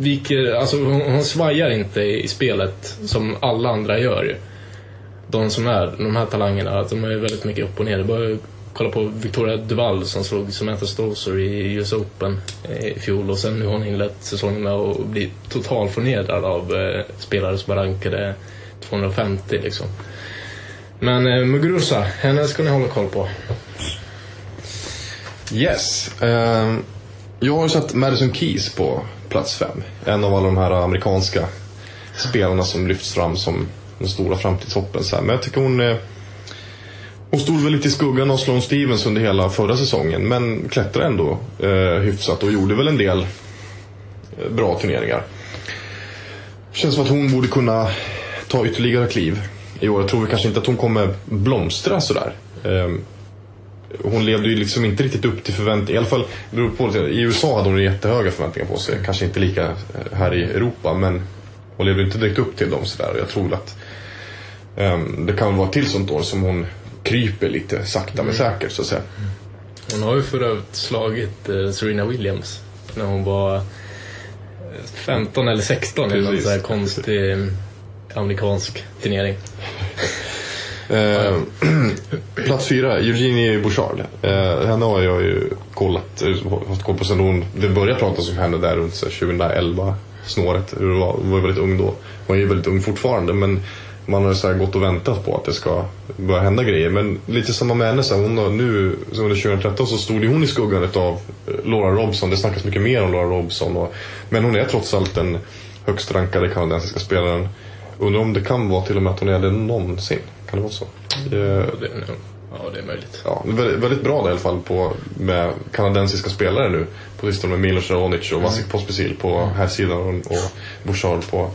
viker, alltså hon, hon svajar inte i, i spelet som alla andra gör ju. De som är, de här talangerna, de är väldigt mycket upp och ner. Det bara kolla på Victoria Duval som slog Samantha Stosur i US Open eh, i fjol och sen nu har hon inlett säsongen med att bli totalförnedrad av eh, spelare som är rankade 250 liksom. Men eh, Muguruza, henne ska ni hålla koll på. Yes. Um, jag har satt Madison Keys på plats fem. En av alla de här amerikanska spelarna som lyfts fram som den stora framtidshoppen. Så här. Men jag tycker hon... Eh, hon stod väl lite i skuggan av Sloane Stevens under hela förra säsongen. Men klättrade ändå eh, hyfsat och gjorde väl en del eh, bra turneringar. Känns som att hon borde kunna ta ytterligare kliv i år. Jag tror kanske inte att hon kommer blomstra sådär. Eh, hon levde ju liksom inte riktigt upp till förväntningar. I alla fall, på, i USA hade hon jättehöga förväntningar på sig. Kanske inte lika eh, här i Europa, men hon levde inte direkt upp till dem sådär. Jag tror att ehm, det kan vara till sånt år som hon kryper lite sakta men säkert så att säga. Hon har ju för övrigt slagit eh, Serena Williams när hon var eh, 15 eller 16 i någon sån här konstig eh, amerikansk turnering. Eh, plats fyra, Eugenie Bouchard. Eh, henne har jag ju kollat, eh, haft koll på sen hon, det började pratas om henne där runt 2011 snåret. Hur det var. Hon var ju väldigt ung då. Hon är ju väldigt ung fortfarande men man har så här gått och väntat på att det ska börja hända grejer. Men lite samma med henne, så hon har nu så under 2013 så stod ju hon i skuggan av Laura Robson. Det snackas mycket mer om Laura Robson. Och, men hon är trots allt den högst rankade kanadensiska spelaren. Undrar om det kan vara till och med att hon är det någonsin. Kan det vara så? Eh, ja, det är möjligt. ja, väldigt, väldigt bra i alla fall på, med kanadensiska spelare nu. På sistone med Milos Raonic och Vasik Pospisil på här sidan och, och Bouchard på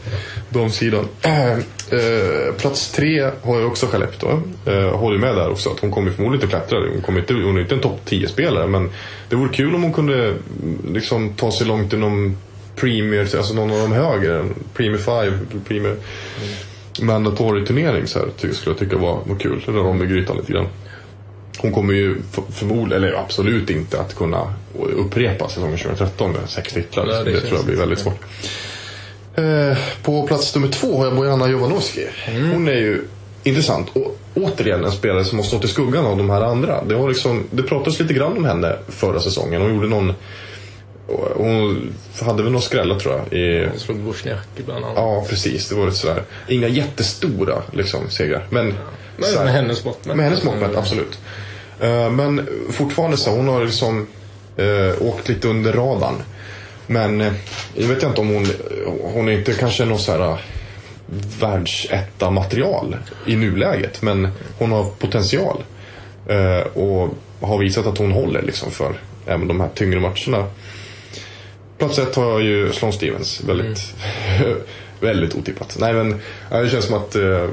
damsidan. Äh, eh, plats tre har jag också Skellefteå. Eh, håller med där också att hon kommer förmodligen inte att klättra. Hon, kommer inte, hon är inte en topp 10-spelare men det vore kul om hon kunde mm, liksom ta sig långt inom Premier, alltså någon av de högre. Premier 5, Premier mandatory turnering så här, skulle jag tycka var, var kul. Röra om i grytan lite grann. Hon kommer ju förmodligen, eller absolut inte att kunna upprepa säsongen 2013 med sex titlar. Nej, det det, tror jag blir väldigt svårt. Eh, på plats nummer två har jag Bojana Jovanovski. Mm. Hon är ju intressant. Och återigen en spelare som har stått i skuggan av de här andra. Det, har liksom, det pratades lite grann om henne förra säsongen. Hon gjorde någon... Hon hade väl någon skrälla tror jag. I, Hon slog Wozniacki bland annat. Ja, precis. Det var lite sådär. Inga jättestora liksom, segrar. Men, Men så här- med hennes mått mätt. med hennes mått mätt, absolut. Eh, men fortfarande så, hon har liksom uh, åkt lite under radarn. Men eh, jag vet inte om hon, hon är inte kanske någon så här uh, världsetta material i nuläget. Men hon har potential. Eh, och har visat att hon håller liksom för även de här tyngre matcherna. Plats ett har jag ju Sloane Stevens. Väldigt, väldigt otippat. Nej men ja, det känns som att eh,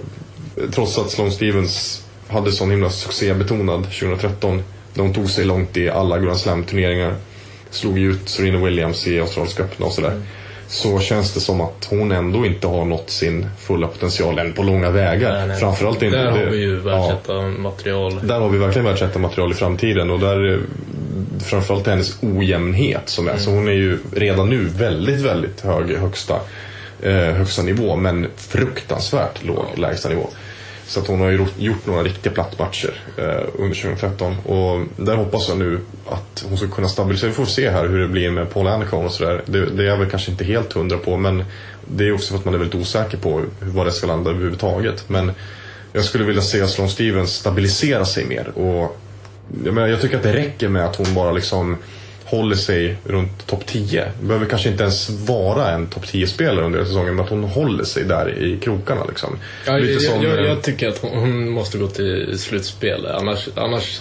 trots att Sloane Stevens hade sån himla succébetonad 2013. När hon tog sig långt i alla Grand Slam-turneringar. Slog ut Serena Williams i Australiska öppna och sådär. Så känns det som att hon ändå inte har nått sin fulla potential än på långa vägar. Nej, nej. Framförallt inte. Där har vi ju ja. världsetta material. Där har vi verkligen världsettarmaterial i framtiden och där eh, framförallt hennes ojämnhet som är. Så hon är ju redan nu väldigt, väldigt hög högsta, eh, högsta nivå men fruktansvärt låg lägsta nivå. Så att hon har ju gjort- några riktiga plattmatcher eh, under 2013. Och där hoppas jag nu att hon ska kunna stabilisera. Vi får se här hur det blir med Paul Anacone och sådär. Det, det är jag väl kanske inte helt hundra på men det är också för att man är väldigt osäker på vad det ska landa överhuvudtaget. Men jag skulle vilja se Sloane Stevens stabilisera sig mer. Och jag, menar, jag tycker att det räcker med att hon bara liksom håller sig runt topp 10. Behöver kanske inte ens vara en topp 10-spelare under säsongen, men att hon håller sig där i krokarna. Liksom. Ja, Lite jag, som, jag, eh, jag tycker att hon, hon måste gå till slutspel. Annars, annars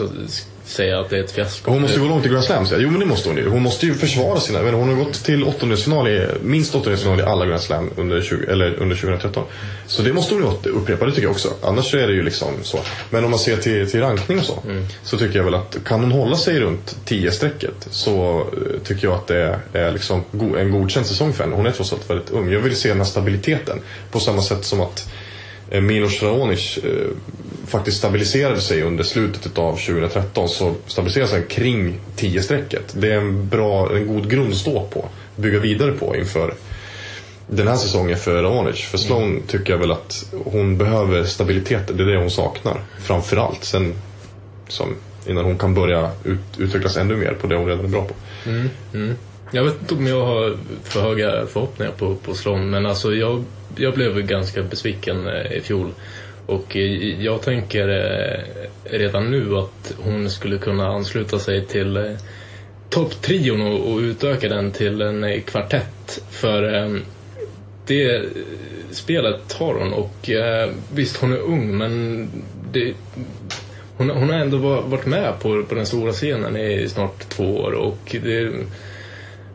säger jag att det är ett fiasko. Hon måste gå långt i Grand Slams. ja. Jo men det måste hon ju. Hon måste ju försvara sina... Jag menar, hon har gått till åttondelsfinal i, minst åttondelsfinal i alla Grand Slam under, 20, eller under 2013. Så det måste hon ju upprepa, det tycker jag också. Annars är det ju liksom så. Men om man ser till, till rankning och så. Så tycker jag väl att kan hon hålla sig runt 10-strecket så eh, tycker jag att det är liksom en godkänd säsong för henne. Hon är trots allt väldigt ung. Jag vill se den här stabiliteten. På samma sätt som att Milos Raonic eh, faktiskt stabiliserade sig under slutet av 2013 så stabiliserade sig kring 10-strecket. Det är en bra, en god grund att stå på. Bygga vidare på inför den här säsongen för Raonic. För Sloan tycker jag väl att hon behöver stabilitet. Det är det hon saknar. Framförallt. Sen som, innan hon kan börja ut, utvecklas ännu mer på det hon redan är bra på. Jag vet inte om jag har för höga förhoppningar på, på Sloan, men alltså jag, jag blev ganska besviken eh, i fjol. Och eh, jag tänker eh, redan nu att hon skulle kunna ansluta sig till topptrion och, och utöka den till en kvartett. För det spelet har hon och visst hon är ung men det, hon, hon har ändå varit med på, på den stora scenen i snart två år och det,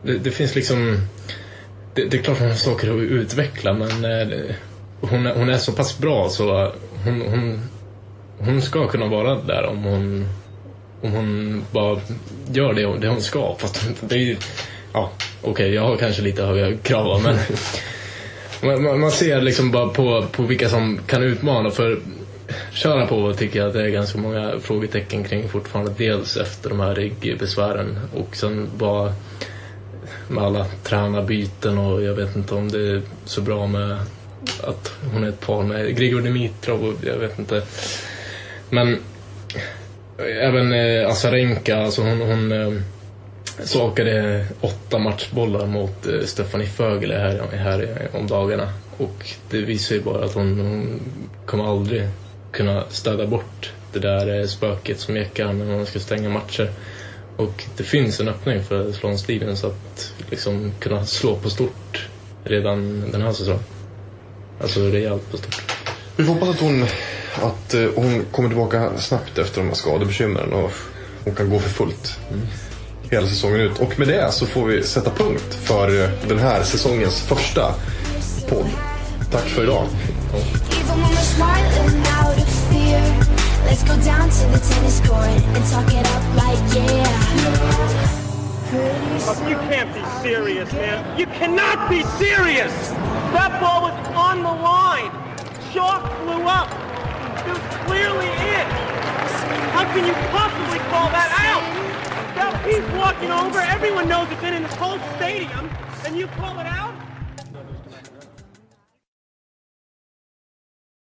det, det finns liksom... Det, det är klart hon har saker att utveckla men eh, hon, är- hon är så pass bra så hon, hon, hon ska kunna vara där om hon, om hon bara gör det, hon- det hon ska. Fast det är ju... Ja, okej, jag har kanske lite höga krav men... Man, man- man ser liksom bara på, på vilka som kan utmana för Köra på tycker jag att det är ganska många frågetecken kring fortfarande. Dels efter de här ryggbesvären och sen bara med alla tränarbyten och jag vet inte om det är så bra med att hon är ett par med Grigor Dimitrov och jag vet inte. Men eh, även eh, Azarenka, alltså hon, hon eh, sakade åtta matchbollar mot eh, Stephanie Fögele här, här om dagarna. Och det visar ju bara att hon, hon kommer aldrig kunna städa bort det där eh, spöket som ekar när man ska stänga matcher. Och det finns en öppning för Sloane Stevens att liksom kunna slå på stort redan den här säsongen. Alltså rejält på stort. Vi får hoppas att hon, att eh, hon kommer tillbaka snabbt efter de här skadebekymren och hon kan gå för fullt hela säsongen ut. Och med det så får vi sätta punkt för eh, den här säsongens första podd. Tack för idag. Even let's go down to the tennis court and talk it up like yeah. Oh, you can't be serious, man. You cannot be serious! That ball was on the line. Chalk flew up. It was clearly in. How can you possibly call that out? Now he's walking over. Everyone knows it's in in this whole stadium. And you call it out?